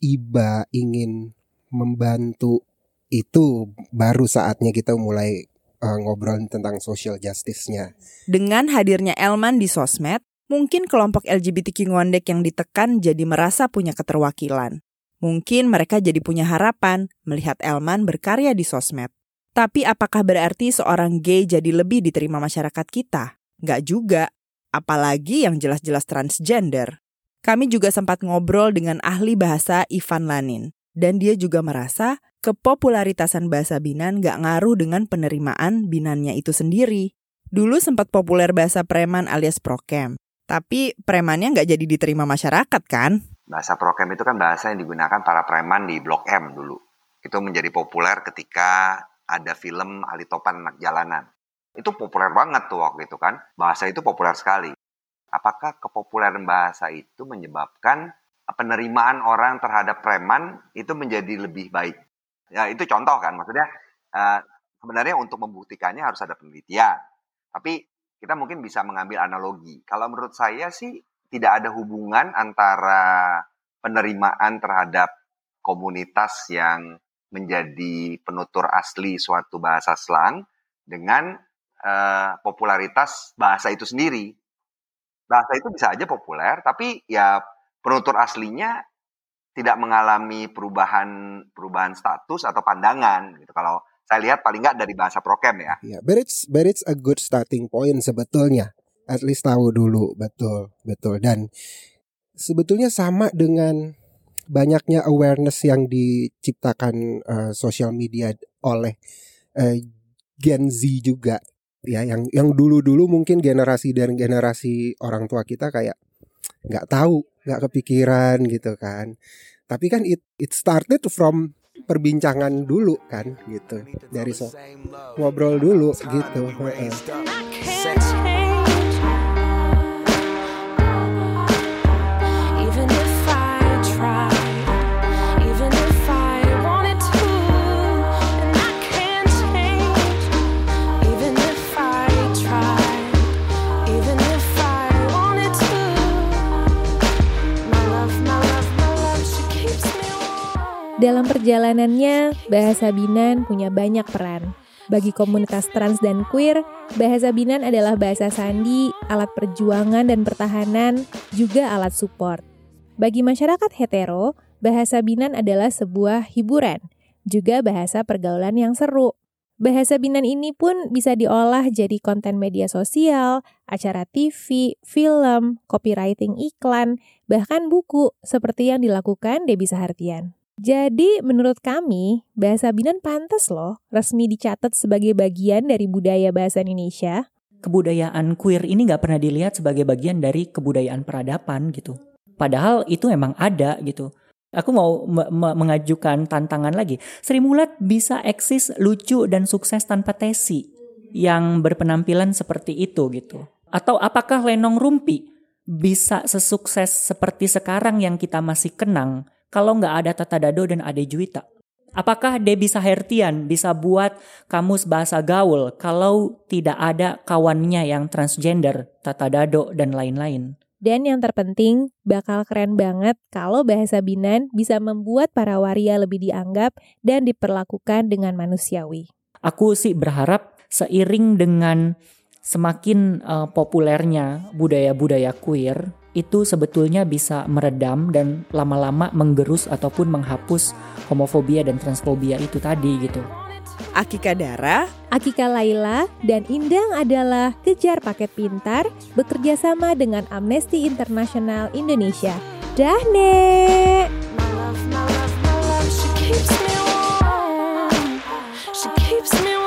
iba ingin membantu itu baru saatnya kita mulai uh, ngobrol tentang social justice-nya. Dengan hadirnya Elman di sosmed, mungkin kelompok LGBTQ ngondek yang ditekan jadi merasa punya keterwakilan. Mungkin mereka jadi punya harapan melihat Elman berkarya di sosmed. Tapi apakah berarti seorang gay jadi lebih diterima masyarakat kita? Nggak juga. Apalagi yang jelas-jelas transgender. Kami juga sempat ngobrol dengan ahli bahasa Ivan Lanin. Dan dia juga merasa kepopularitasan bahasa Binan nggak ngaruh dengan penerimaan Binannya itu sendiri. Dulu sempat populer bahasa preman alias prokem. Tapi premannya nggak jadi diterima masyarakat kan? Bahasa prokem itu kan bahasa yang digunakan para preman di Blok M dulu. Itu menjadi populer ketika ada film Ali Topan Anak Jalanan. Itu populer banget tuh waktu itu kan. Bahasa itu populer sekali. Apakah kepopuleran bahasa itu menyebabkan penerimaan orang terhadap preman itu menjadi lebih baik? Ya itu contoh kan. Maksudnya uh, sebenarnya untuk membuktikannya harus ada penelitian. Tapi kita mungkin bisa mengambil analogi. Kalau menurut saya sih tidak ada hubungan antara penerimaan terhadap komunitas yang menjadi penutur asli suatu bahasa slang dengan uh, popularitas bahasa itu sendiri. Bahasa itu bisa aja populer, tapi ya penutur aslinya tidak mengalami perubahan perubahan status atau pandangan gitu. Kalau saya lihat paling nggak dari bahasa prokem ya. Yeah, but it's it's a good starting point sebetulnya. At least tahu dulu betul betul dan sebetulnya sama dengan banyaknya awareness yang diciptakan uh, sosial media oleh uh, Gen Z juga ya yang yang dulu-dulu mungkin generasi dan generasi orang tua kita kayak nggak tahu nggak kepikiran gitu kan. Tapi kan it it started from perbincangan dulu kan gitu dari so ngobrol dulu gitu Dalam perjalanannya, Bahasa Binan punya banyak peran. Bagi komunitas trans dan queer, Bahasa Binan adalah bahasa sandi, alat perjuangan dan pertahanan, juga alat support. Bagi masyarakat hetero, Bahasa Binan adalah sebuah hiburan, juga bahasa pergaulan yang seru. Bahasa Binan ini pun bisa diolah jadi konten media sosial, acara TV, film, copywriting iklan, bahkan buku seperti yang dilakukan Debbie Sahartian. Jadi menurut kami, bahasa Binan pantas loh resmi dicatat sebagai bagian dari budaya bahasa Indonesia. Kebudayaan queer ini nggak pernah dilihat sebagai bagian dari kebudayaan peradaban gitu. Padahal itu emang ada gitu. Aku mau me- me- mengajukan tantangan lagi. Sri Mulat bisa eksis lucu dan sukses tanpa tesi yang berpenampilan seperti itu gitu. Atau apakah Lenong Rumpi bisa sesukses seperti sekarang yang kita masih kenang kalau nggak ada Tata Dado dan Ade Juwita? Apakah Debbie Sahertian bisa buat kamus bahasa gaul kalau tidak ada kawannya yang transgender, Tata Dado, dan lain-lain? Dan yang terpenting, bakal keren banget kalau bahasa Binan bisa membuat para waria lebih dianggap dan diperlakukan dengan manusiawi. Aku sih berharap seiring dengan semakin uh, populernya budaya-budaya queer itu sebetulnya bisa meredam dan lama-lama menggerus ataupun menghapus homofobia dan transfobia itu tadi gitu. Akika Dara, Akika Laila, dan Indang adalah kejar paket pintar bekerja sama dengan Amnesty International Indonesia. Dah, Nek! My love, my love, my love, she keeps me warm. She keeps me